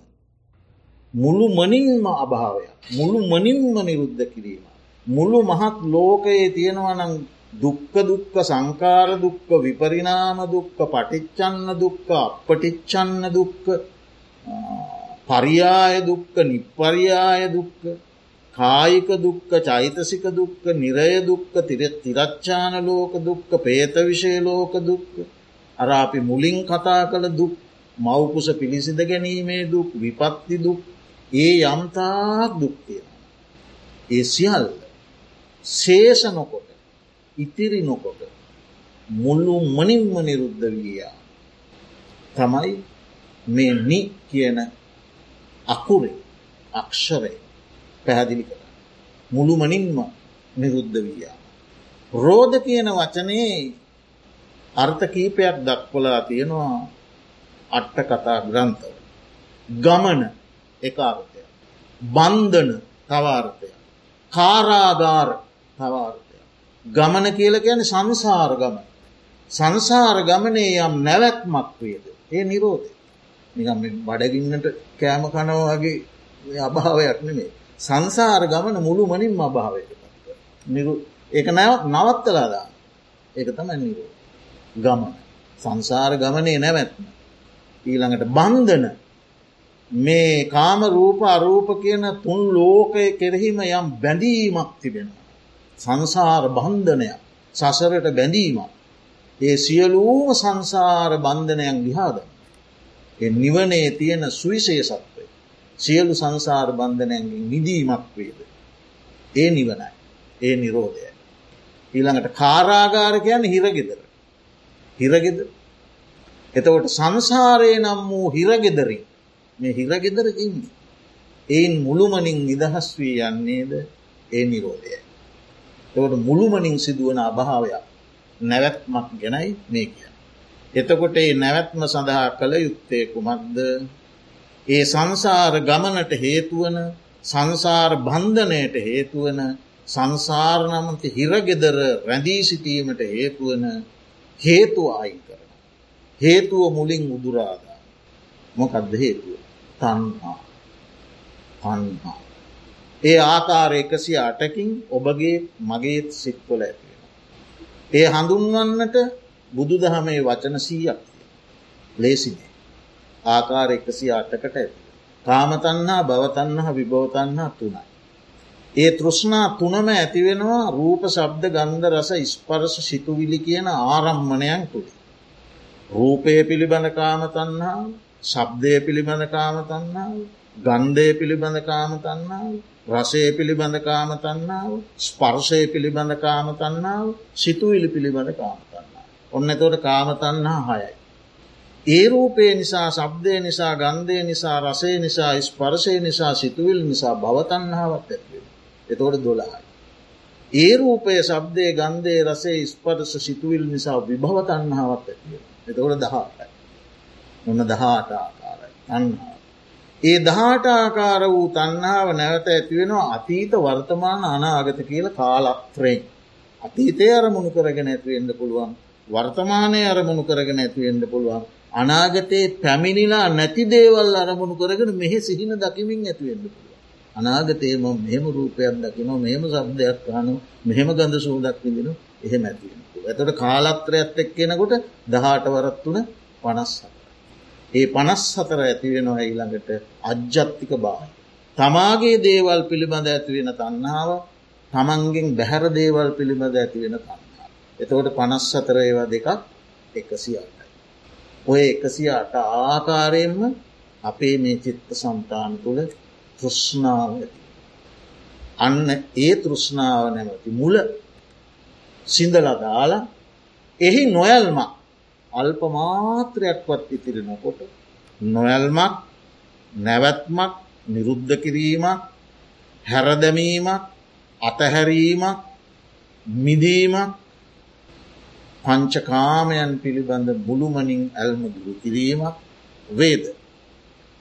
මුළු මනින්ම අභාවයක් මුළු මනින්ම නිරුද්ධ කිරීම. මුළු මහත් ලෝකයේ තියෙනවනං දුක්ක දුක්ක සංකාර දුක්ක විපරිනාම දුක්ක පටිච්චන්න දුක්ක අපපටිච්චන්න දුක්ක පරියාය දුක්ක නිප්පරියාය දුක්ක කායික දුක්ක චෛතසික දුක්ක නිරය දුක්ක තිරච්චාන ලෝක දුක්ක පේත විෂය ලෝක දුක්ක අර අපි මුලින් කතා කළ දුක් මවකුස පිළිසිඳ ගැනීමේ දුක් විපත්ති දුක් ඒ යම්තාක් දුක්තියෙන. ඒ සියල්ල ශේෂ නොකොට ඉතිරි නොකොට මුල්ලු මනින්ම නිරුද්ධ වීයා තමයි මේ නි කියන අකුරේ අක්ෂරය පැහැදිලි කර මුළුමනින්ම නිරුද්ධ වීයා. රෝධ කියන වචනයේ අර්ථ කීපයක් දක්වලා තියෙනවා අට්ට කතා ග්‍රන්ථව. ගමන එකාර්ථය. බන්ධන තවාර්ථය. කාරාධාර තවාර්ථය. ගමන කියල කියන සංසාර ගමන. සංසාර ගමනේ යම් නැවැත්මක් වේද. ඒ නිරෝධය. නිකම් බඩගින්නට කෑම කනවාගේ අභාවයක් නෙමේ. සංසාර ගමන මුළු මනින්ම අභාවයට නිරු ඒක නැව නවත්තලාදා ඒක තම නිරු ගමන සංසාර ගමනේ නැවැත්ම ඊළඟට බන්ධන මේ කාම රූප අරූප කියන තුන් ලෝකය කෙරෙහිම යම් බැඳීමක් තිබෙන. සංසාර බන්ධනයක් සසරට බැඳීමක්. ඒ සියලූම සංසාර බන්ධනයක් දිහාද. නිවනේ තියෙන සුවිශේෂත්වය. සියලු සංසාර බන්ධනයන්ගේ නිදීමක් වේද. ඒ නිවනයි. ඒ නිරෝධය. ඊළඟට කාරාගාරකයන් හිරගෙදර. හිරගෙද එතකොට සංසාරය නම් වූ හිරගෙදරින් මේ හිරගෙදර ඉන්න. එයින් මුළුමනින් නිදහස් වී යන්නේද ඒ නිරෝධය. එවට මුළුමනින් සිදුවන අභාවයක් නැවැත්මක් ගැනයි මේ කිය. එතකොට ඒ නැවැත්ම සඳහා කළ යුත්තේ කුමක්ද ඒ සංසාර ගමනට හේතුවන සංසාර බන්ධනයට හේතුවන සංසාර නමති හිරගෙදර රැඳී සිටීමට හේතුවන හේතුව අයින් කරන. හේතුව මුලින් උදුරාදා. මොකක්ද හේතුව තන්හා තන්හා. ඒ ආකාර එකසි අටකින් ඔබගේ මගේත් සිත්වල ඇතිවෙන. ඒ හඳුන්වන්නට බුදු දහමේ වචන සීයක් ලේසිනේ. ආකාර එකසි අටකට ඇති. කාමතන්හා භවතන්හ විභෝතන්හා තුනයි. ඒ තෘෂ්ණා තුනම ඇතිවෙනවා රූප ශබ්ද ගන්ධ රස ස්පරස සිතුවිලි කියන ආරම්මණයන් තුළි. රූපය පිළිබඳ කාමතන්හාාව ශබ්දය පිළිබඳ කාමතන්නාව ගන්ධය පිළිබඳ කාමතන්නාව රසය පිළිබඳ කාමතන්නාව ස්පර්ශය පිළිබඳ කාමතන්නාව සිතුවිලි පිළිබඳ කාමතන්නාව. ඔන්න තොට කාමතන්හා හයයි. ඒ රූපය නිසා සබ්දය නිසා ගන්ධය නිසා රසේ නිසා ස්පර්ශය නිසා සිතුවිල් නිසා භවතන්නාවත් ඇත්වේ. එතෝට දොලායි. ඒ රූපය සබ්දය ගන්ධය රසේ ස්පර්ස සිතුවිල් නිසා විභවතන්නාවත් ඇතිව. එතකොට දහටයි. ඔන්න දහාට ආකාරයි තන්හා. ඒ දහාට ආකාර වූ තන්නාව නැවත ඇතිවෙනවා අතීත වර්තමාන අනාගත කියල කාලක්ත්‍රයෙන්. අතීතය අරමුණු කරගෙන ඇතිවෙන්න පුළුවන් වර්තමානය අරමුණු කරගෙන ඇතිවෙන්න පුළුවන් අනාගතයේ පැමිණිලා නැති දේවල් අරමුණු කරගෙන මෙහෙ සිහින දකිමින් ඇතිවෙන්න පුළුව. අනාගතයම මෙහෙම රූපයක් දකින මෙහෙම සබ්දයක් කානු මෙහෙම ගඳ සූදක් විදින එහෙම ඇතිවෙන. ඇතට කාලත්‍රයත් එක් කෙනකොට දහට වරත් වන පනස්සක්. ඒ පනස් සතර ඇතිවෙනවා ඊළඟට අජ්ජත්තික බාහි. තමාගේ දේවල් පිළිබඳ ඇතිවෙන තන්නාව තමන්ගෙන් බැහැර දේවල් පිළිබඳ ඇතිවෙන තන්නා. එතකොට පනස් සතර ඒවා දෙකක් එකසි අටයි. ඔය එකසිය අට ආකාරයෙන්ම අපේ මේ චිත්ත සම්තාන තුළ තෘෂ්ණාව ඇති. අන්න ඒ තෘෂ්ණාව නැමති මුල සිින්දලදාලා එහි නොයල්මක් අල්ප මාත්‍රයක්වත් ඉතිරි නොකොට නොයල්මක් නැවැත්මක් නිරුද්ධ කිරීමක් හැරදැමීමක් අතහැරීමක් මිදීමක් පංචකාමයන් පිළිබඳ බුළුමනින් ඇල්මදුරු කිරීමක් වේද.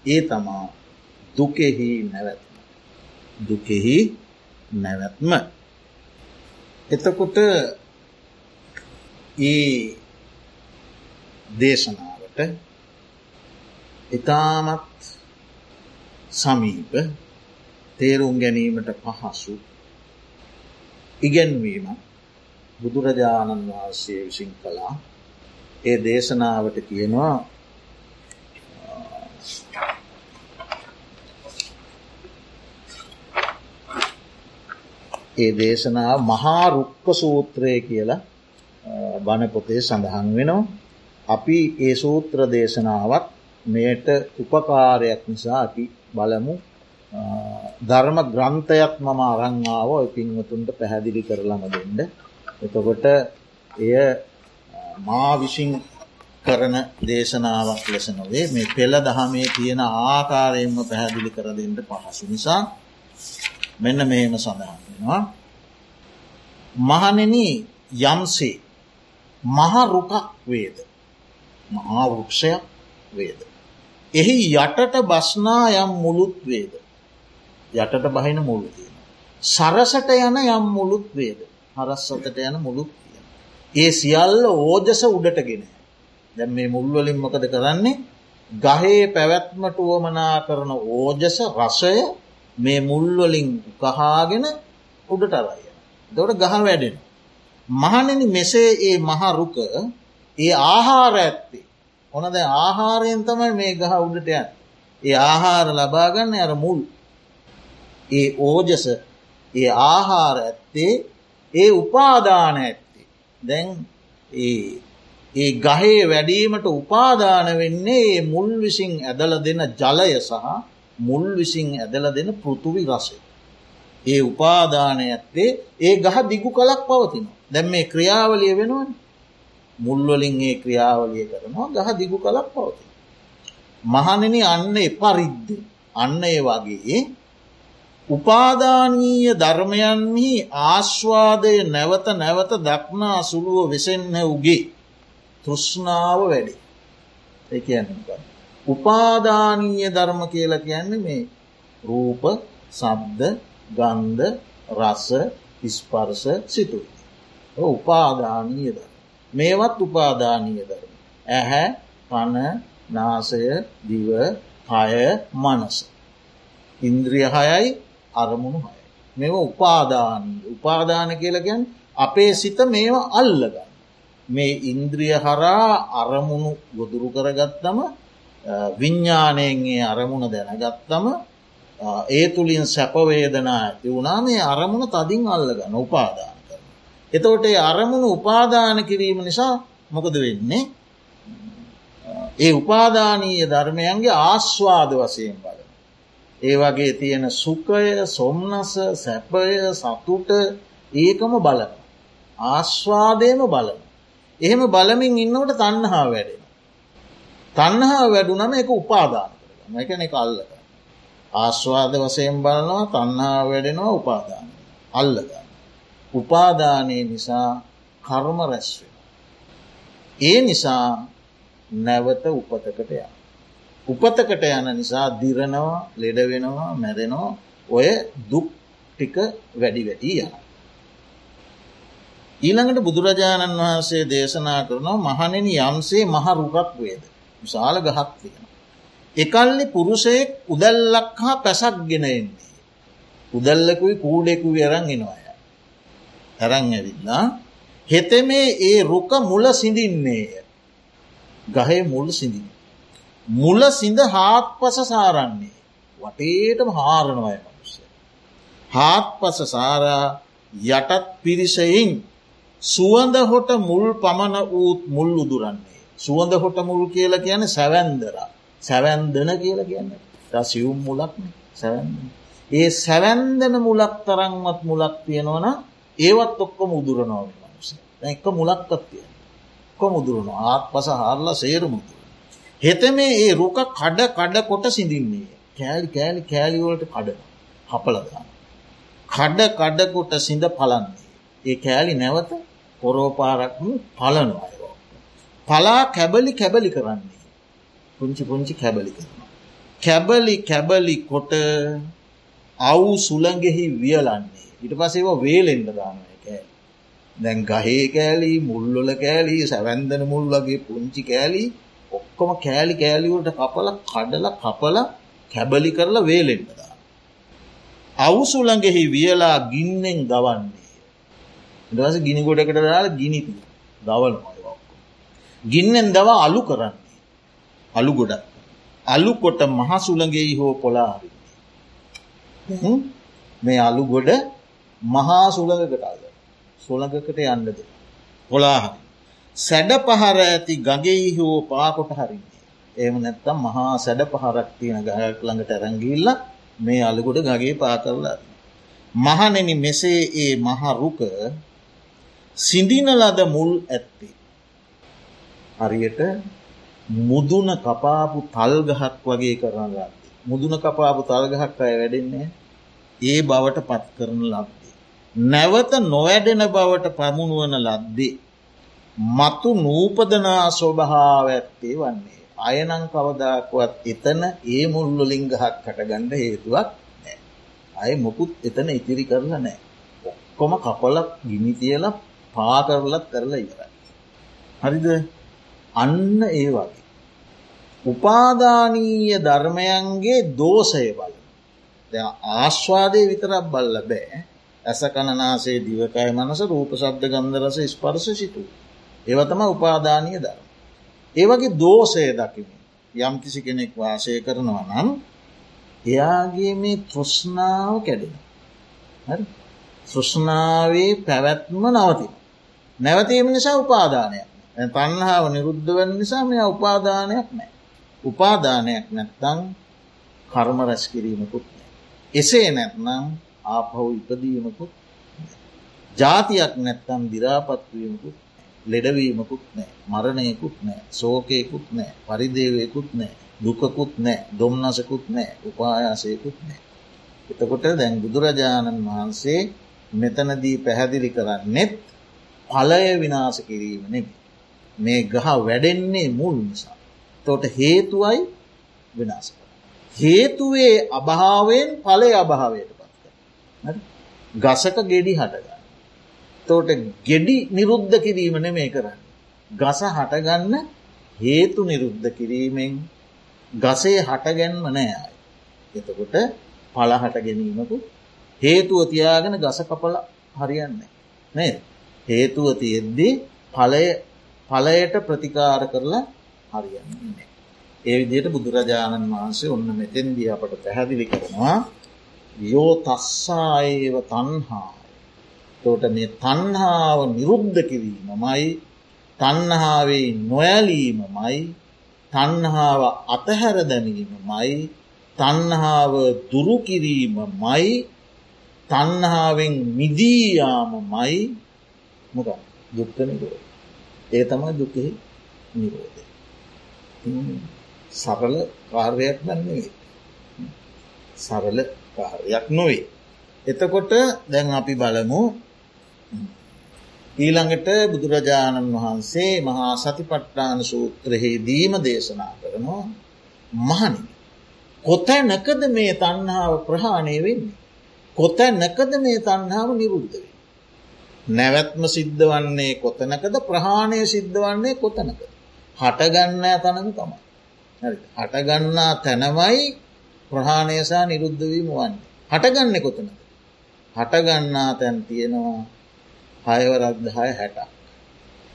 ඒ තමා දුකෙහි නැවැත්ම. දුකෙහි නැවැත්ම. එතකොට ඒ දේශනාවට ඉතාමත් සමීප තේරුම් ගැනීමට පහසු ඉගැන්වීම බුදුරජාණන් වහන්සේ විසින් කළා ඒ දේශනාවට කියනවා ඒ දේශනාව මහා රුක්ක සූත්‍රය කියලා බණපොතේ සඳහන් වෙනවා. අපි ඒ සූත්‍ර දේශනාවත් මෙයට උපකාරයක් නිසා අපි බලමු ධර්ම ග්‍රන්ථයක් මම අරංආාව පින්වතුන්ට පැහැදිලි කරලම දෙන්න. එතකොට එය මා විසින් කරන දේශනාවක් ලෙස නොවේ මේ පෙළ දහමේ තියෙන ආකාරයෙන්ම පැහැදිලි කර දෙන්න පහසු නිසා මෙන්න මෙහෙම සඳහන් වෙනවා. මහනෙන යම්සේ මහරුකක් වේද මහාවෘක්ෂයක් වේද. එහි යටට බස්නා යම් මුළුත් වේද. යටට බහින මුළු තියෙන. සරසට යන යම් මුළුත් වේද. හරස්සතට යන මුළුත් තියෙන. ඒ සියල්ල ඕජස උඩටගෙන. දැම් මේ මුල්වලින් මොකද කරන්නේ ගහේ පැවැත්මට වුවමනා කරන ඕජස රසය මේ මුල්වලින් කහාගෙන උඩට අරය. දොට ගහ වැඩෙන. මහනෙන මෙසේ ඒ මහරුක ඒ ආහාර ඇත්තේ. ඕන ද ආහාරයෙන් තමයි මේ ගහ උඩට යන්. ඒ ආහාර ලබාගන්න අර මුල්. ඒ ඕජස ඒ ආහාර ඇත්තේ ඒ උපාදාන ඇත්තේ. දැන් ඒ ගහේ වැඩීමට උපාදාන වෙන්නේ ඒ මුල් විසින් ඇදල දෙන ජලය සහ මුල් විසින් ඇදල දෙන පෘතුවි රසය. ඒ උපාදානය ඇත්තේ ඒ ගහ දිගු කලක් පවතින. දැම් මේ ක්‍රියාවලිය වෙනවන මුල්වලින් ඒ ක්‍රියාවලිය කරනවා ගහ දිගු කලක් පවතින. මහනෙන අන්න එපරිද්ද අන්න ඒ වගේ උපාදානීය ධර්මයන්හි ආශ්වාදය නැවත නැවත දක්නා සුළුව වෙසෙන්න උගේ තෘෂ්ණාව වැඩි එකන්න උපාදානීය ධර්ම කියලා කියන්නේ මේ රූප සබ්ද ගන්ධ රස ඉස්පර්ස සිතුයි. උපාදානීය ධර්ම. මේවත් උපාදානීය ධර්ම. ඇහැ පන නාසය දිව හය මනස. ඉන්ද්‍රිය හයයි අරමුණු හය. මෙම උපාදානී උපාදාන කියලගැන් අපේ සිත මේවා අල්ලගන්න. මේ ඉන්ද්‍රිය හරා අරමුණු ගොදුරු කරගත්තම විඤ්ඥානයෙන්ගේ අරමුණ දැනගත්තම ඒ තුළින් සැපවේදනා ඇති වුණා මේ අරමුණ තදින් අල්ලගන්න උපාදාන කරන. එතකොට ඒ අරමුණු උපාදාන කිරීම නිසා මොකද වෙන්නේ ඒ උපාදානීය ධර්මයන්ගේ ආස්වාද වසයෙන් බල. ඒ වගේ තියෙන සුකය සොම්නස සැපය සතුට ඒකම බලන. ආස්වාදයම බලන. එහෙම බලමින් ඉන්නවට තන්නහා වැඩෙන. තන්නහා වැඩුනම එක උපාදාන කරගන්න එකන එක අල්ලක. ආශ්වාද වසයෙන් බලනවා තන්හා වැඩෙනවා උපාදාන. අල්ලගන්න. උපාදානය නිසා කර්ම රැස්වෙන. ඒ නිසා නැවත උපතකට ය. උපතකට යන නිසා දිරනවා ලෙඩවෙනවා මැරෙනවා ඔය දුක් ටික වැඩි වැඩී යන. ඊළඟට බුදුරජාණන් වහන්සේ දේශනා කරනවා මහනෙන යම්සේ මහ රුකක් වේද. විශාල ගහක් තියෙන. එකල්ලි පුරුෂයෙක් උදැල්ලක් හා පැසක් ගෙන එන්නේ. උදැල්ලකුයි කූඩෙකු අරන් එනවාය. ඇරං ඇවිල්ලා හෙතෙමේ ඒ රුක මුල සිඳින්නේය. ගහේ මුල් සිඳින්. මුල සිඳ හාත් පස සාරන්නේ. වටේටම හාරණවය මනුස්ස. හාත් පස සාරා යටත් පිරිසයින් සුවඳ හොට මුල් පමණ වූත් මුල් උදුරන්නේ. සුවඳ හොට මුල් කියල කියන සැවැන්දරා. සැවැන්දන කියල කියන්න සිවුම් මුලක්න සැවැන්දන. ඒ සැවැන්දන මුලක් තරංවත් මුලක් තියෙනවන ඒවත් ඔක්කොම උදුරනෝ මනුස එක මුලක්කත් තියෙන කො මුදුරන ආත් පස හාරලා සේරමුතුර. හෙතමේ ඒ රුක කඩ කඩ කොට සිඳින්නේ කෑලි කෑලි කෑලිවලට කඩන හපලදාන. කඩ කඩකොට සිඳ පලන්නේ. ඒ කෑලි නැවත පොරෝපාරක්ම පලනවා. පලා කැබලි කැබලි කරන්නේ. පුංචි පුංචි කැබලි කරනවා. කැබලි කැබලි කොට අවු සුළඟෙහි වියලන්නේ. ඉට පසේව වේලෙන්ඩ දාන කෑ. දැන් ගහේ කෑලි මුල්ලොල කෑලි සැවැන්දන මුල්ලගේ පුංචි කෑලි ඔක්කොම කෑලි කෑලිවලට කපල කඩල කපල කැබලි කරලා වේලෙන්ඩ දා. අවුසුළඟෙහි වියලා ගින්නෙන් ගවන්නේ. දවස ගිනි ගොඩකට දාල ගිනි දවල් මයවක්. ගින්නෙන් දව අලු කරන්නේ. අලු ගොඩ. අලු කොට මහසුළගේ හෝ පොලාහරින්නේ. මේ අලු ගොඩ මහා සුළඟකටාද. සොළඟකට යන්නද. පොලාහරි. සැඩ පහර ඇති ගගේ හෝ පාකොට හරින්නේ. ඒම නැත්තම් මහා සැඩ පහරක් තියෙන ගයක් ළඟට ඇරැගිල්ල මේ අලුගොඩ ගගේ පා කරලා. මහනෙන මෙසේ ඒ මහරුක සිඳින ලද මුල් ඇත්තේ. හරියට මුදුන කපාපු තල්ගහක් වගේ කරන ලද්දේ. මුදුන කපාපු තල්ගහක් අය වැඩෙන්නේ ඒ බවට පත් කරන ලද්දේ. නැවත නොවැඩෙන බවට පමුණුවන ලද්දේ. මතු නූපදනා ස්වභාව ඇත්තේ වන්නේ. අයනං කවදාකුවත් එතන ඒ මුල්ලොලින් ගහක් කටගණ්ඩ හේතුවක් නෑ. අය මොකුත් එතන ඉතිරි කරලා නෑ. ඔක්කොම කපලක් ගිනි තියලා පා කරලත් කරලා ඉවරයි. හරිද අන්න ඒ වගේ. උපාදානීය ධර්මයන්ගේ දෝසය බල. ආශ්වාදය විතරක් බල්ල බෑ ඇස කණනාසේ දිවකය මනස රූප සබ්ද ගන්ධරස ස්පර්ශ සිටු. ඒවතම උපාදානීය ධර්ම. ඒවගේ දෝසය දකිමින් යම් කිසි කෙනෙක් වාසය කරනවා නම් එයාගේ මේ තෘෂ්නාව කැඩෙන. තෘෂ්නාවේ පැවැත්ම නවතින. නැවතීම නිසා උපාදානයක් තන්හාාව නිරුද්ධ වන නිසා මෙ උපාදානයක් නෑ. උපාදානයක් නැත්තං කර්ම රැස් කිරීමකුත් නෑ. එසේ නැත්නම් ආපහු ඉපදීමකුත් ජාතියක් නැත්තම් දිරාපත්වීමකුත් ලෙඩවීමකුත් නෑ මරණයකුත් නෑ සෝකයකුත් නෑ පරිදේවයකුත් නෑ දුකකුත් නෑ දොම්නසකුත් නෑ උපායාසයකුත් නෑ. එතකොට දැන් බුදුරජාණන් වහන්සේ මෙතනදී පැහැදිලි කරන්නෙත් පලය විනාස කිරීම නෙබි. මේ ගහ වැඩෙන්නේ මුල් නිසා. තොට හේතුවයි වෙනස් කර. හේතුවේ අභාවෙන් පලය අභාවයට පත් කර. ගසක ගෙඩි හටගන්න. තෝට ගෙඩි නිරුද්ධ කිරීම නෙමේ කරන්න. ගස හටගන්න හේතු නිරුද්ධ කිරීමෙන් ගසේ හටගැන්ම නෑයි. එතකොට පලහට ගැනීමකු හේතුව තියාගෙන ගස කපල හරියන්නේ. නේ හේතුව තියෙද්දී පලය පලයට ප්‍රතිකාර කරලා හරියන්නේ. ඒ විදියට බුදුරජාණන් වහන්සේ ඔන්න මෙතෙන්දී අපට පැහැදිලි කරනවා යෝ තස්සාඒව තන්හා තෝට මේ තන්හාාව නිරුද්ධ කිරීමමයි තන්හාාවේ නොයලීමමයි තන්හාාව අතහැර දැමීමමයි තන්හාාව දුරුකිරීමමයි තන්හාාවෙන් මිදීයාමමයි මොක දුක්කනකෝ ඒ තමයි දුකෙහි නිරෝධය. සරල කාර්යයක් දන්නේ. සරල කාර්යක් නොවේ. එතකොට දැන් අපි බලමු ඊළඟට බුදුරජාණන් වහන්සේ මහා සතිපට්ටාන සූත්‍රහේ දීම දේශනා කරනවා මහනි. කොතැනකද මේ තන්හාාව ප්‍රහාණය වෙන්නේ. කොතැනකද මේ තන්හාාව නිරුද්ධවේ. නැවැත්ම සිද්ධ වන්නේ කොතනකද ප්‍රහාණය සිද්ධ වන්නේ කොතනක. හටගන්න තනම තමයි. හටගන්නා තැනමයි ප්‍රහාණයසා නිරුද්ධවීම වන්නේ. හටගන්න කොතනද. හටගන්නා තැන් තියෙනවා හයවරක්දහය හැට.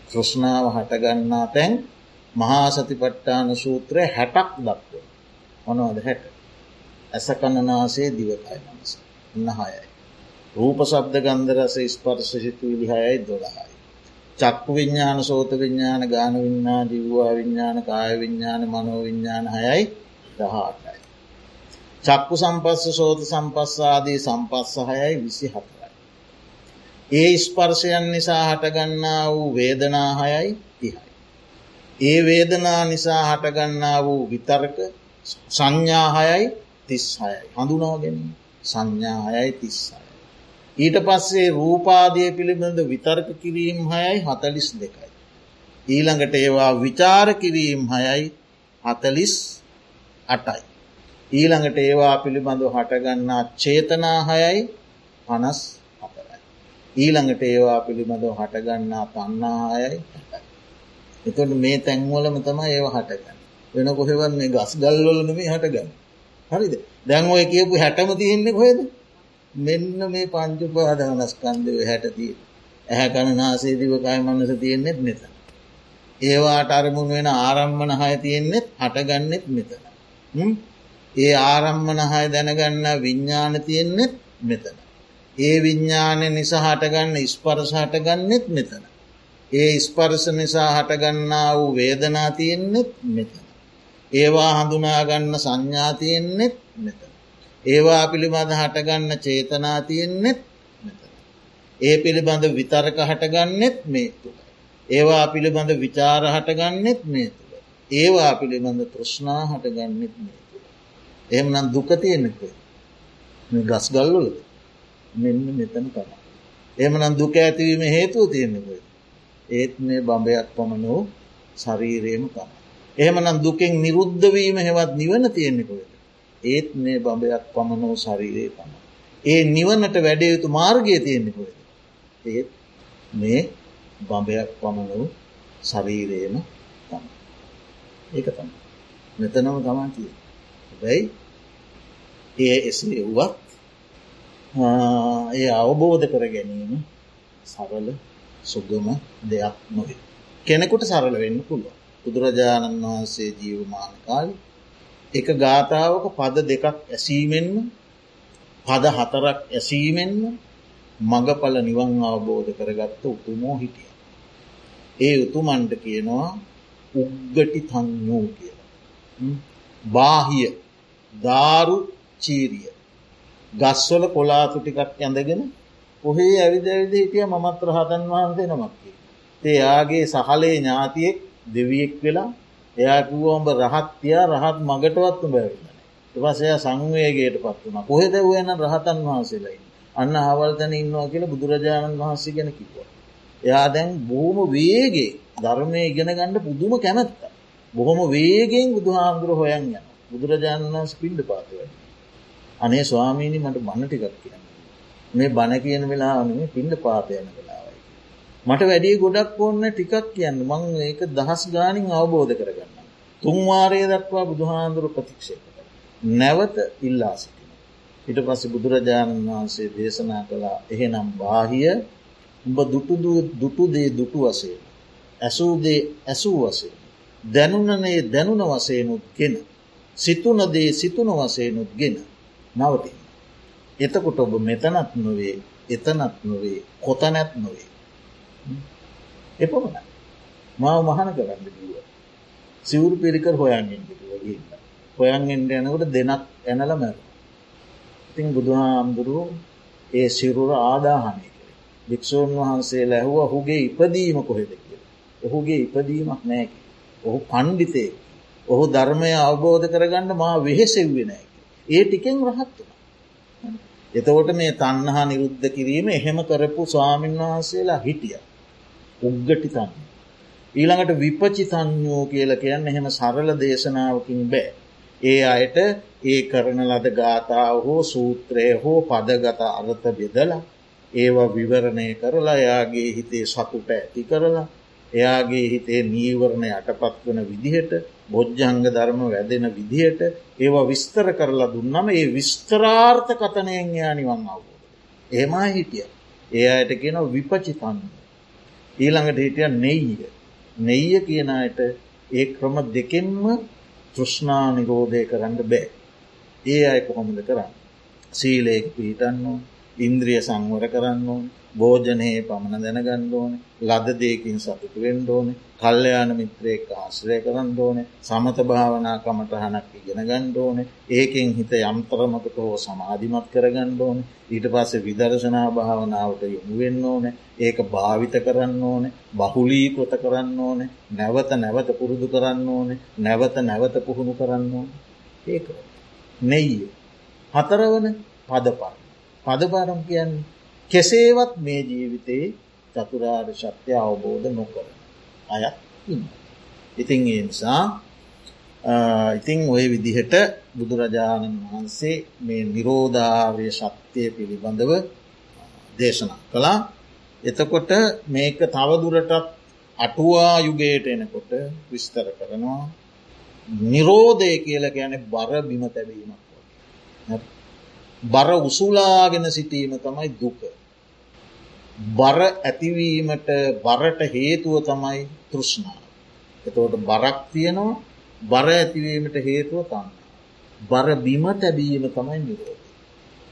තෘෂ්ණාව හටගන්නා තැන් මහා සතිපට්ටාන සූත්‍රය හැටක් දක්ව. මොනවද හැට. ඇස කණනාසේ දිවකයි මනස. ඉන්න හයයි. රූප සබ්ද ගන්ධරස ස්පර්ශ සිතුවිලි හයයි දොළහයි. චක්කු විඤ්ඥාන සෝත විඤ්ඥාන ගාන විඤ්ඥා ජිව්වා විඤ්ඥාන කාය විඤ්ඥාන මනෝ විඤ්ඥාන හයයි දහටයි. චක්කු සම්පස්ස සෝත සම්පස්සාදී සම්පස්ස හයයි විසි හතරයි. ඒ ස්පර්ශයන් නිසා හටගන්නා වූ වේදනා හයයි තිහයි. ඒ වේදනා නිසා හටගන්නා වූ විතර්ක සංඥාහයයි තිස් හයයි හඳුනාව ගැනීම සංඥාහයයි තිස්සයි. ඊට පස්සේ රූපාදය පිළිබඳ විතර්ක කිරීම් හයයි හතලිස් දෙකයි. ඊළඟට ඒවා විචාර කිරීම් හයයි හතලිස් අටයි. ඊළඟට ඒවා පිළිබඳව හටගන්නා චේතනා හයයි පනස් හතරයි. ඊළඟට ඒවා පිළිබඳව හටගන්නා තන්නාහයයි එතොට මේ තැන්වලම තමයි ඒව හටගන්න වෙන කොහෙවත් මේ ගස් ගල්වලනම හටගන්න හරිද දැන් ඔය කියපු හැටම තියෙන්නේ කොහෙද මෙන්න මේ පංචුපාදානස්කන්දය හැටතිය. ඇහැ කණනාසේ දිවකයි මන්නස තියෙන්නෙත් මෙතන. ඒවාට අරමුණ වෙන ආරම්මණ හය තියෙන්නෙත් හටගන්නෙත් මෙතන. ඒ ආරම්මණ හය දැනගන්න විඤ්ඥාන තියෙන්නෙත් මෙතන. ඒ විඤ්ඥානය නිසා හටගන්න ස්පරස හටගන්නෙත් මෙතන. ඒ ස්පර්ස නිසා හටගන්නා වූ වේදනා තියෙන්නෙත් මෙතන. ඒවා හඳුනාගන්න සංඥා තියෙන්නෙත් මෙතන. ඒවා පිළිබඳ හටගන්න චේතනා තියෙන්නෙත් මෙතන. ඒ පිළිබඳ විතරක හටගන්නෙත් මේ තුළ. ඒවා පිළිබඳ විචාර හටගන්නෙත් මේ තුළ. ඒවා පිළිබඳ තෘෂ්නා හටගන්නෙත් මේ තුළ. එහම නම් දුක තියෙන්නෙකුයි. ගස් ගල්ලොලද මෙන්න මෙතන තම. එමනම් දුක ඇතිවීම හේතුව තියෙන්නෙකුයි. ඒත් මේ බඹයක් පමණ වූ ශරීරයම තම. එහෙමනම් දුකෙන් නිරුද්ධවීම හෙවත් නිවන තියෙන්නෙකුද. ඒත් මේ බඹයක් පමණ වූ ශරීරය තම. ඒ නිවනට වැඩයුතු මාර්ගය තියෙන්නෙකුද. ඒත් මේ බඹයක් පමණ වූ ශරීරයම තම. ඒක තම. මෙතනම තමා කිය. බැයි ඒ එසේ වුවත් ඒ අවබෝධ කර ගැනීම සරල සුගම දෙයක් නොවේ. කෙනෙකුට සරල වෙන්න පුළුව. බුදුරජාණන් වහන්සේ ජීවමාන කාලි එක ගාථාවක පද දෙකක් ඇසීමෙන්ම පද හතරක් ඇසීමෙන්ම මඟඵල නිවන් අවබෝධ කරගත්ත උතුමෝ හිටිය. ඒ උතුමන්ට කියනවා උග්ගටි තංඥූ කියලා. බාහිය දාරු චීරිය. ගස්වල කොලාතු ටිකක් ඇඳගෙන ඔහේ ඇවිද ඇවිද හිටිය මමත් රහතන් වහන්සේ නමක්කේ. ඒ යාගේ සහලේ ඥාතියෙක් දෙවියෙක් වෙලා එයාකුවෝඹ රහත්තියා රහත් මගටවත්තු බැවිලන. එවසය සංවේගේට පත් වුණ කොහෙද වයන රහතන් වහන්සේලයි. අන්න හවල්තන ඉන්නවා කියල බුදුරජාණන් වහන්සේ ගැන කිව. එයා දැන් බොහොම වේගේ ධර්මය ඉගෙන ගණඩ පුදුම කැමැත්ත. බොහොම වේගෙන් බුදුහාන්දුර හොයන් යන බුදුරජාණන් වහන්ස පින්ඩ පාතිවැ. අනේ ස්වාමීණි මට බණ ටිකක් කියන්න. මේ බණ කියන වෙලාවනේ පින්ඩ පාතයන වෙලාවයි. මට වැඩිය ගොඩක් ඕන්න ටිකක් කියන්න මං ඒක දහස් ගානින් අවබෝධ කරගන්න. තුන්වාරය දක්වා බුදුහාන්දුර ප්‍රතික්ෂේප කර. නැවත ඉල්ලා සිටින. ඉට පස්ස බුදුරජාණන් වහන්සේ දේශනා කළා එහෙනම් බාහිය උඹ දුටුදේ දුටු වසේ. ඇසූදේ ඇසූ වසේ. දැනුනනේ දැනුන වසයනුත් ගෙන. සිතුනදේ සිතුන වසයනුත් ගෙන නවතින්. එතකොට ඔබ මෙතනත් නොවේ එතනත් නොවේ කොතනැත් නොවේ. එපමණ මාව මහන කරන්න දුව. සිවුරු පිරිකර හොයන්ගෙන් වගේ හොයන්ගෙන්ට යනකොට දෙනක් ඇනල මැර. ඉතින් බුදුහාමුදුරුව ඒ සිරුර ආදාහනය කර. භික්‍ෂූන් වහන්සේ ලැහුව ඔහුගේ ඉපදීම කොහෙද කිය. ඔහුගේ ඉපදීමක් නෑකි. ඔහු පණ්ඩිතය ඔහු ධර්මය අවබෝධ කරගන්න මා වෙහෙසෙව්වෙනෑ. ඒ ටිකෙන් රහත් වුණ. එතකොට මේ තන්නහා නිරුද්ධ කිරීම එහෙම කරපු ස්වාමීන් වහන්සේලා හිටිය. උග්ගටි තන්න. ඊළඟට විපචි තඥෝ කියල කියන්න එහෙම සරල දේශනාවකින් බෑ. ඒ අයට ඒ කරන ලද ගාථාව හෝ සූත්‍රය හෝ පදගත අරත බෙදලා ඒවා විවරණය කරලා යාගේ හිතේ සතුට ඇති කරලා එයාගේ හිතේ නීවරණ යටපත් වන විදිහට බොජ්ජංග ධර්ම වැදෙන විදිහට ඒවා විස්තර කරලා දුන්නම ඒ විස්තරාර්ථ කතනයෙන් යා නිවන් අවබෝධ. ඒමා හිටිය. ඒ අයට කියන විපචිතන්න. ඊළඟට හිටිය නෙයිය. නෙයිය කියනයට ඒ ක්‍රම දෙකෙන්ම තෘෂ්නා නිරෝධය කරන්න බෑ. ඒ අය කොහොමද කරන්න. සීලයෙක් පිහිටන්නු ඉන්ද්‍රිය සංවර කරන්න භෝජනයේ පමණ දැනගන්න ඕන. ලද දෙයකින් සතුට වෙන්න ඕන. කල්්‍යයාන මිත්‍රයෙක් ආශ්‍රය කරන්න ඕන. සමත භාවනා කමටහනක් ඉගෙන ගණ්ඩ ඕන. ඒකෙන් හිත යම්තරමකට හෝ සමාධිමත් කරගන්න ඕන. ඊට පස්සේ විදර්ශනා භාවනාවට යොමුවෙන්න ඕන. ඒක භාවිත කරන්න ඕන. බහුලී කොත කරන්න ඕන. නැවත නැවත පුරුදු කරන්න ඕන. නැවත නැවත පුහුණු කරන්න ඕන. ඒක. නෙයි හතරවන පදපා පදපාරම් කියන්නේ කෙසේවත් මේ ජීවිතයේ චතුරාර් ශක්්‍ය අවබෝධ නොකර අයත් ඉන්න. ඉතින් ඒ නිසා ඉතිං ඔය විදිහට බුදුරජාණන් වහන්සේ මේ නිරෝධාර්ය ශක්තිය පිළිබඳව දේශනා කළා. එතකොට මේක තවදුරටත් අටුවා යුගයට එනකොට විස්තර කරනවා. නිරෝධය කියල ගැන බර බිම තැබීමක් බර උසුලාගෙන සිටීම තමයි දුක. බර ඇතිවීමට බරට හේතුව තමයි තෘෂ්ණාව. එතවට බරක් තියෙනවා බර ඇතිවීමට හේතුව තන්න. බර බිම තැබීම තමයි නිරෝධ.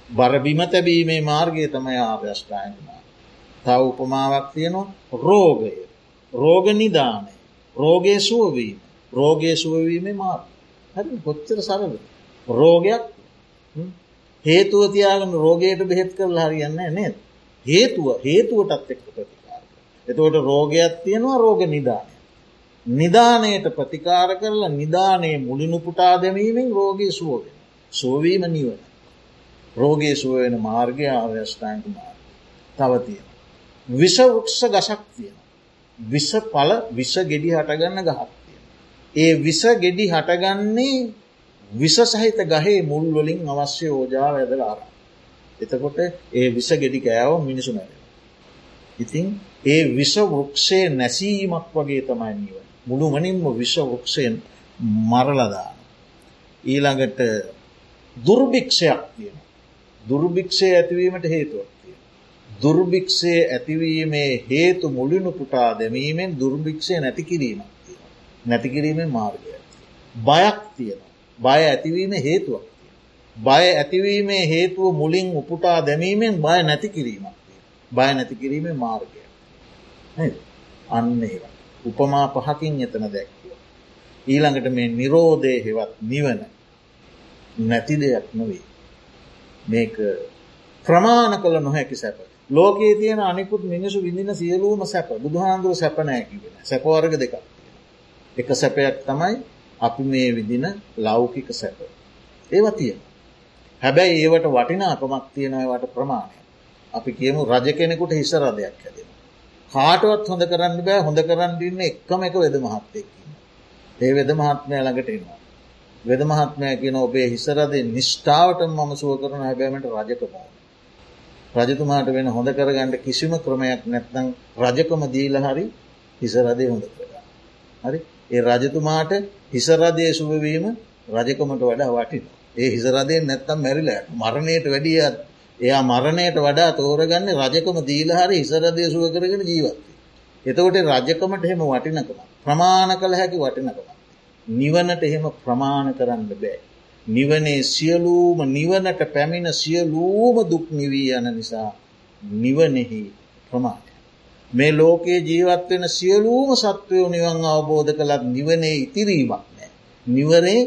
බර බිම තැබීමේ මාර්ගය තමයි ආර්යෂ්ඨායකමා. තව උපමාවක් තියෙනවා රෝගය රෝග නිධානය රෝගය සුවවීම රෝගය සුවවීමේ මාර්ග හැරි කොච්චර සරද රෝගයක් හේතුව තියාගෙන රෝගයට බෙහෙත් කරලා හරියන්න නේද හේතුව හේතුවටත් එක්ක ප්‍රතිකාර. එතවට රෝගයක් තියෙනවා රෝග නිධානය. නිධානයට ප්‍රතිකාර කරලා නිධානයේ මුලිනුපුටා දැමීමෙන් රෝගී සුවගෙන. සෝවීම නිවන. රෝගයේ සුවවෙන මාර්ගය ආර්යෂ්ඨායක මාර්ග. තව තියෙන. විෂවෘක්ෂ ගසක් තියෙන. විස පල විස ගෙඩි හටගන්න ගහක් තියෙන. ඒ විස ගෙඩි හටගන්නේ විස සහිත ගහේ මුල් වලින් අවශ්‍ය ඕජාව ඇදල ආර. එතකොට ඒ විස ගෙඩි කෑව මිනිසු නැර. ඉතින් ඒ විස වෘක්ෂය නැසීමක් වගේ තමයි නිව. මුළු මනින්ම විශ්ව වෘක්ෂයෙන් මරලදාන. ඊළඟට දුර්භික්ෂයක් තියෙන. දුර්භික්ෂය ඇතිවීමට හේතුවක් තියෙන. දුර්භික්ෂය ඇතිවීමේ හේතු මුලිනු පුටා දැමීමෙන් දුර්භික්ෂය නැති කිරීමක් තියෙන. නැතිකිරීමේ මාර්ගය. බයක් තියෙන. බය ඇතිවීම හේතුවක්. බය ඇතිවීමේ හේතුව මුලින් උපුටා දැමීමෙන් බය නැති කිරීමක්. බය නැති කිරීමේ මාර්ගය. අන්න ඒවා. උපමා පහකින් එතන දැක්ව. ඊළඟට මේ නිරෝධය හෙවත් නිවන නැති දෙයක් නොවේ. මේක ප්‍රමාණ කළ නොහැකි සැප. ලෝකයේ තියෙන අනිකුත් මිනිසු විඳින සියලූම සැප බුදුහාන්දුර සැපනෑකිවෙන සැපවර්ග දෙකක්. එක සැපයක් තමයි අපි මේ විදින ලෞකික සැප. ඒව තියෙන. හැබැයි ඒවට වටිනාකමක් තියෙනවට ප්‍රමාණය. අපි කියමු රජ කෙනෙකුට හිසරදයක් හැදෙන. කාටවත් හොඳ කරන්න බෑ හොඳ කරන්න ඉන්න එක්කම එක වෙද මහත්තයකින්න. ඒ වෙද මහත්මය ළඟට එනවා. වෙද මහත්මය කියන ඔබේ හිසරදේ නිෂ්ඨාවට මම සුව කරන හැබෑමට රජකමෝ. රජතුමාට වෙන හොඳ කරගන්නට කිසිම ක්‍රමයක් නැත්නම් රජකම දීල හරි හිසරදය හොඳ කරගන්න. හරි ඒ රජතුමාට හිසරදය සුවවීම රජකමට වඩා වටින. ඒ හිසරදයෙන් නැත්තම් මැරිල මරණයට වැඩිය එයා මරණයට වඩා තෝරගන්න රජකම දීලහරි හිසරදය සුව කරගෙන ජීවත්. එතකොට රජකමට එහෙම වටිනකම ප්‍රමාණ කළ හැකි වටිනකම. නිවනට එහෙම ප්‍රමාණ කරන්න බෑ. නිවනේ සියලූම නිවනට පැමිණ සියලූම දුක් නිවී යන නිසා නිවනෙහි ප්‍රමාණය. මේ ලෝකයේ ජීවත් වෙන සියලූම සත්වයෝ නිවන් අවබෝධ කළත් නිවනේ ඉතිරීමක් නෑ. නිවරේ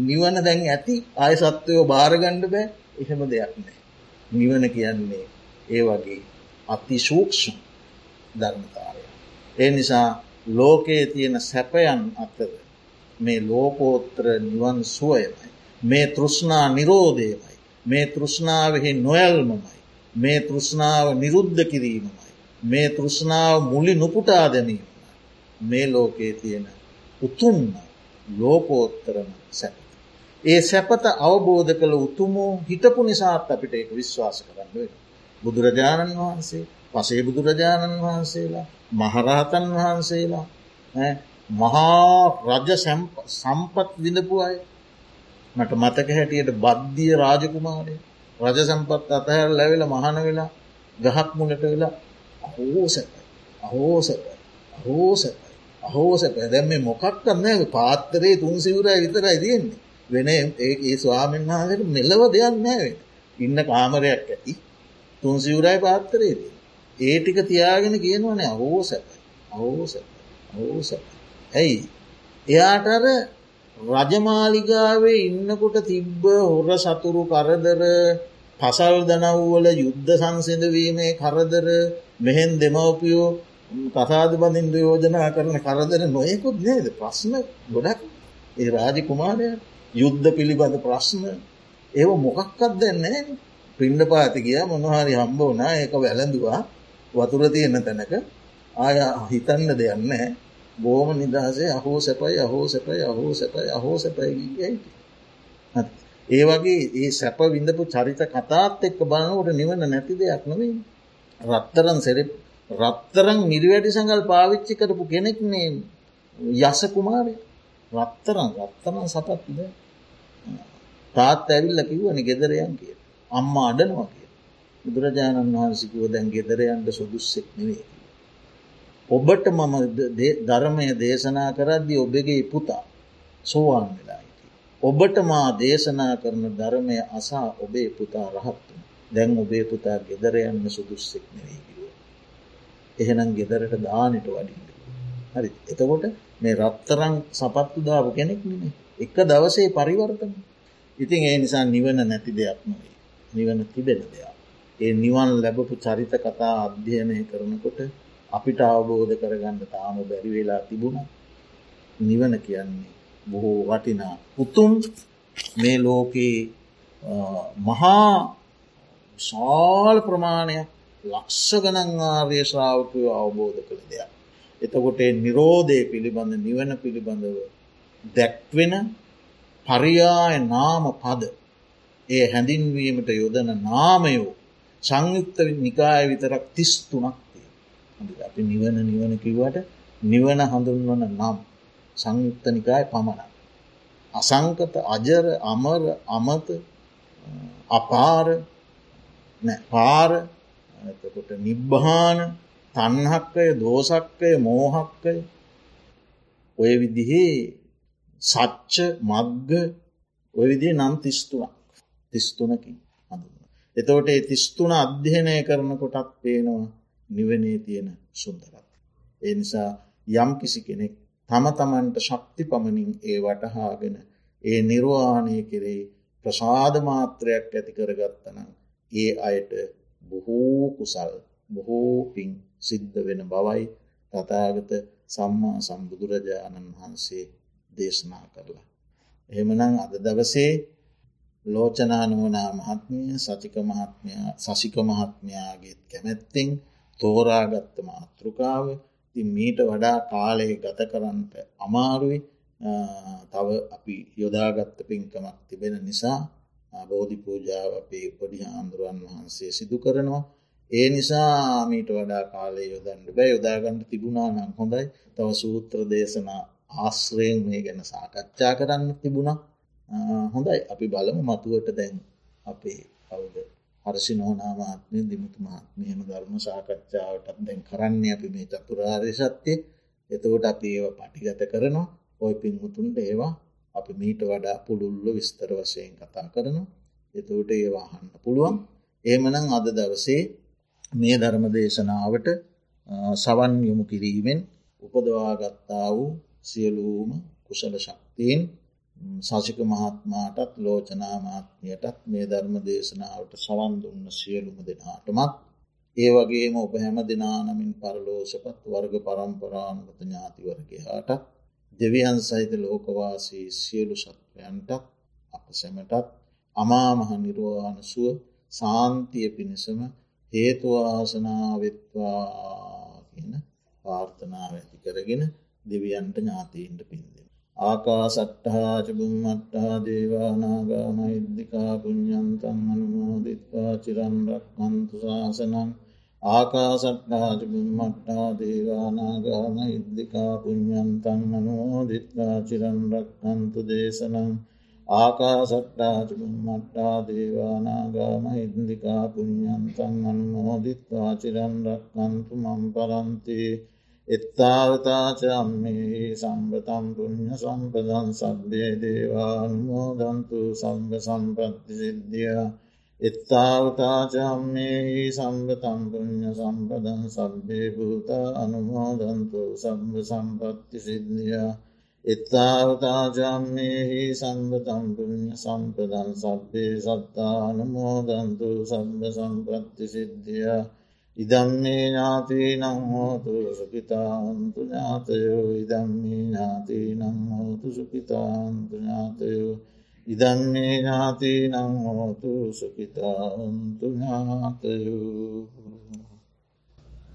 නිවන දැන් ඇති ආය සත්වයෝ භාරගණ්ඩ බෑ එහෙම දෙයක් නෑ. නිවන කියන්නේ ඒ වගේ අතිශූක්ෂ ධර්මතාවය. ඒ නිසා ලෝකයේ තියෙන සැපයන් අතර මේ ලෝකෝත්‍ර නිවන් සුවයමයි. මේ තෘෂ්ණා නිරෝධයමයි. මේ තෘෂ්ණාවෙහි නොයල්මමයි. මේ තෘෂ්ණාව නිරුද්ධ කිරීමමයි. මේ තෘෂ්ණාව මුලි නුපුටා දැනීම. මේ ලෝකයේ තියෙන උතුන්න ලෝකෝත්තරම සැප. ඒ සැපත අවබෝධ කළ උතුමෝ හිටපු නිසාත් අපිට ඒක විශ්වාස කරන්න වෙන. බුදුරජාණන් වහන්සේ පසේ බුදුරජාණන් වහන්සේලා මහරහතන් වහන්සේලා මහා රජ සම්පත් විඳපු අය මට මතක හැටියට බද්ධිය රාජකුමාරය රජ සම්පත් අතහැර ලැවෙල මහන වෙලා ගහක් මුලට වෙලා අහෝසැපයි අහෝසැපයි අහෝසැපයි අහෝසැප දැම් මේ මොකක්කන්න පාත්තරේ තුන් සිවරයි විතරයි තියෙන්නේ. වෙන ඒ ස්වාමෙන් වහසට මෙලව දෙයක් නෑවෙන ඉන්න කාමරයක් ඇති. තුන් සිවරයි පාත්තරේද ඒ ටික තියාගෙන කියනවන අහෝ සැපයි අහෝ සැප අහෝ සැප ඇයි එයාටර රජමාලිගාවේ ඉන්නකොට තිබ්බ හොර සතුරු කරදර පසල් දනව්වල යුද්ධ සංසිඳවීමේ කරදර මෙහෙන් දෙමවපියෝ කසාද බඳින්ද යෝජනා කරන කරදර නොයකුත් නේද? ප්‍රශ්න ගොඩක්. ඒ රාජ කුමාරය යුද්ධ පිළිබඳ ප්‍රශ්න. ඒව මොකක්කත් දෙන්නේ පින්ඩ පාති කිය මොනහරි හම්බ වනා ඒක වැළඳවා. වතුර තියෙන තැනක. ආය හිතන්න දෙයන්න බෝම නිදහසේ අහෝ සැපයි අහෝ සැපයි අහෝ සැපයි අහෝ සැපයි ඒ වගේ ඒ සැප විඳපු චරිත කතාත් එක්ක බලනකට නිවන නැති දෙයක් නොවේ රත්තරන් සෙරප රත්තරං නිරිවැටි සඟල් පාවිච්චි කරපු කෙනෙක්නේ යස කුමාරය රත්තරං රත්තරන් සපත්ද තාත් ඇවිල්ල කිව්වන ගෙදරයන් කිය අම්මා අඩනවා කිය බුදුරජාණන් වහන්සිකුව දැන් ගෙදරයන්ට සුදුස්සෙක් නෙවේ. ඔබට මම ධර්මය දේශනා කරද්දි ඔබගේ පුතා සෝවාන් වෙලා හිටි. ඔබට මා දේශනා කරන ධර්මය අසා ඔබේ පුතා රහත්තුන දැන් ඔබේ පුතා ගෙදරයන්න සුදුස්සෙක් නෙවේ කිව. එහෙනම් ගෙදරට දානට වඩින්න. හරි. එතකොට මේ රත්තරං සපත්තු දාපු කෙනෙක් නෙේ එක දවසේ පරිවර්තන. ඉතින් ඒ නිසා නිවන නැති දෙයක් නොවේ නිවන තිබෙන දෙයක්. ඒ නිවන් ලැබපු චරිත කතා අධ්‍යයනය කරනකොට අපිට අවබෝධ කරගන්න තාම බැරි වෙලා තිබුණ. නිවන කියන්නේ බොහෝ වටිනා උතුම් මේ ලෝකයේ මහා ශාල ප්‍රමාණයක් ලක්ෂ ගණන් ආර්ය ශ්‍රාවකය අවබෝධ කළ දෙයක්. එතකොට නිරෝධය පිළිබඳ නිවන පිළිබඳව දැක්වෙන පරියාය නාම පද ඒ හැඳින්වීමට යොදන නාමයෝ සංයුක්ත නිකාය විතරක් තිස් තුනක් අපි නිවන නිවන කිවට නිවන හඳුන්වන නම් සංයුක්ත නිකාය පමණ. අසංකත අජර අමර අමත අපාර පාර එතකොට නිබ්බහාන තන්හක්කය දෝසක්කය මෝහක්කය ඔය විදිහේ සච්ච මග්ග ඔය විදිේ නම් තිස්තුනක් තිස්තුනකින් හඳුන්න. එතවට ඒ තිස්තුන අධ්‍යයනය කරන කොටත් පේනවා නිවනේ තියෙන සුන්දරත්. ඒ නිසා යම් කිසි කෙනෙක් තම තමන්ට ශක්ති පමණින් ඒ වටහාගෙන ඒ නිර්වාණය කෙරෙහි ප්‍රසාධ මාත්‍රයක් ඇති කරගත්තනම් ඒ අයට බොහෝ කුසල් බොහෝ පින් සිද්ධ වෙන බවයි තතාගත සම්මා සම්බුදුරජාණන් වහන්සේ දේශනා කරලා. එහෙමනං අද දවසේ ලෝචනානුවනා මහත්මිය සචික මහත්මය සසික මහත්මයාගේත් කැමැත්තිං තෝරාගත්ත මාතෘකාව ති මීට වඩා කාලය ගත කරන්නට අමාරුයි තව අපි යොදාගත්ත පින්කමක් තිබෙන නිසා බෝධි පූජාව අපේ පොඩි හාන්දුරුවන් වහන්සේ සිදු කරනවා. ඒ නිසා මීට වඩා කාලය යොදන්ට බෑ. යොදාගන්නට තිබුණා නම් හොඳයි. තව සූත්‍ර දේශනා ආශ්‍රයෙන් මේ ගැන සාකච්ඡා කරන්න තිබුණා. හොඳයි. අපි බලමු මතුවට දැන් අපේ කවුද? හර්ෂි නෝනාමාත්මය දිමුතු මහත්මයම ධර්ම සාකච්ඡාවටත් දැන් කරන්නේ අපි මේ චතුරාර්ය සත්‍යය එතකොට අපි ඒව පටිගත කරනවා. ඔය පින්හුතුන්ට ඒවා අපි මීට වඩා පුළුල්ල විස්තර වශයෙන් කතා කරනවා. එතවට ඒවාහන්න පුළුවන්. ඒමනං අද දවසේ මේ ධර්ම දේශනාවට සවන් යොමු කිරීමෙන් උපදවාගත්තා වූ සියලූම කුසල ශක්තියෙන් සසික මහත්මාටත් ලෝචනාමාත්මයටත් මේ ධර්ම දේශනාවට සවන් දුන්න සියලුම දෙනාටමත් ඒ වගේම ඔබ හැම දෙනානමින් පරලෝසපත් වර්ග පරම්පරාන්ගත ඥාතිවරගහාට දෙවියන් සහිත ලෝකවාසී සියලු සත්වයන්ටත් අප සැමටත් අමාමහ නිර්වාණ සුව සාන්තිය පිණිසම හේතුවාසනාවෙත්වා කියන පාර්ථනාව ඇති කරගෙන දෙවියන්ට ඥාතීන්ට පින්දෙන. ආකාසට්ටහාචබුම්මට්ටහා දේවානාගා මෛද්දිකා පුഞ්ඥන්තන් අනුමෝදිත්වා චිරන්රක් මන්තු ශාසනං ආකාසට්ටාචබුම්මට්ටා දේවානාගා මෛද්දිකා පුഞ්ඥන්තන් අනුමෝදිත්වා චිරන්රක් අන්තු දේශනං. ආකාසට්ටාචබුම්මට්ටා දේවානාගා මහින්දිකා පුഞ්ඥන්තන් අනුමෝදිත්වා චිරන්රක් අන්තු මම් පරන්තිී. එත්තාවතාචම්මේ සම්බතම් පුුණ්්‍ය සම්පදන් සබ්බේ දේවානුමෝදන්තු සම්බ සම්පත්ති සිද්ධිය. එත්තාවතාචම්මේ සම්බතම් පුුණ්්‍ය සම්පදන් සබ්බේ භූතා අනුමෝදන්තු සම්බ සම්පත්ති සිද්ධිය. එත්තාවතාචම්මේහි සම්බතම් පුුණ්්‍ය සම්පදන් සබ්බේ සත්තානුමෝදන්තු සම්බ සම්පත්ති සිද්ධිය. ඉදම්මේ ඥාති නං හෝතු සුපිතාන්තු ඥාතයෝ. ඉදම්මේ ඥාති නං හෝතු සුපිතාන්තු ඥාතයෝ. ඉදම්මේ ඥාති නං හෝතු සුපිතාන්තු ඥාතයෝ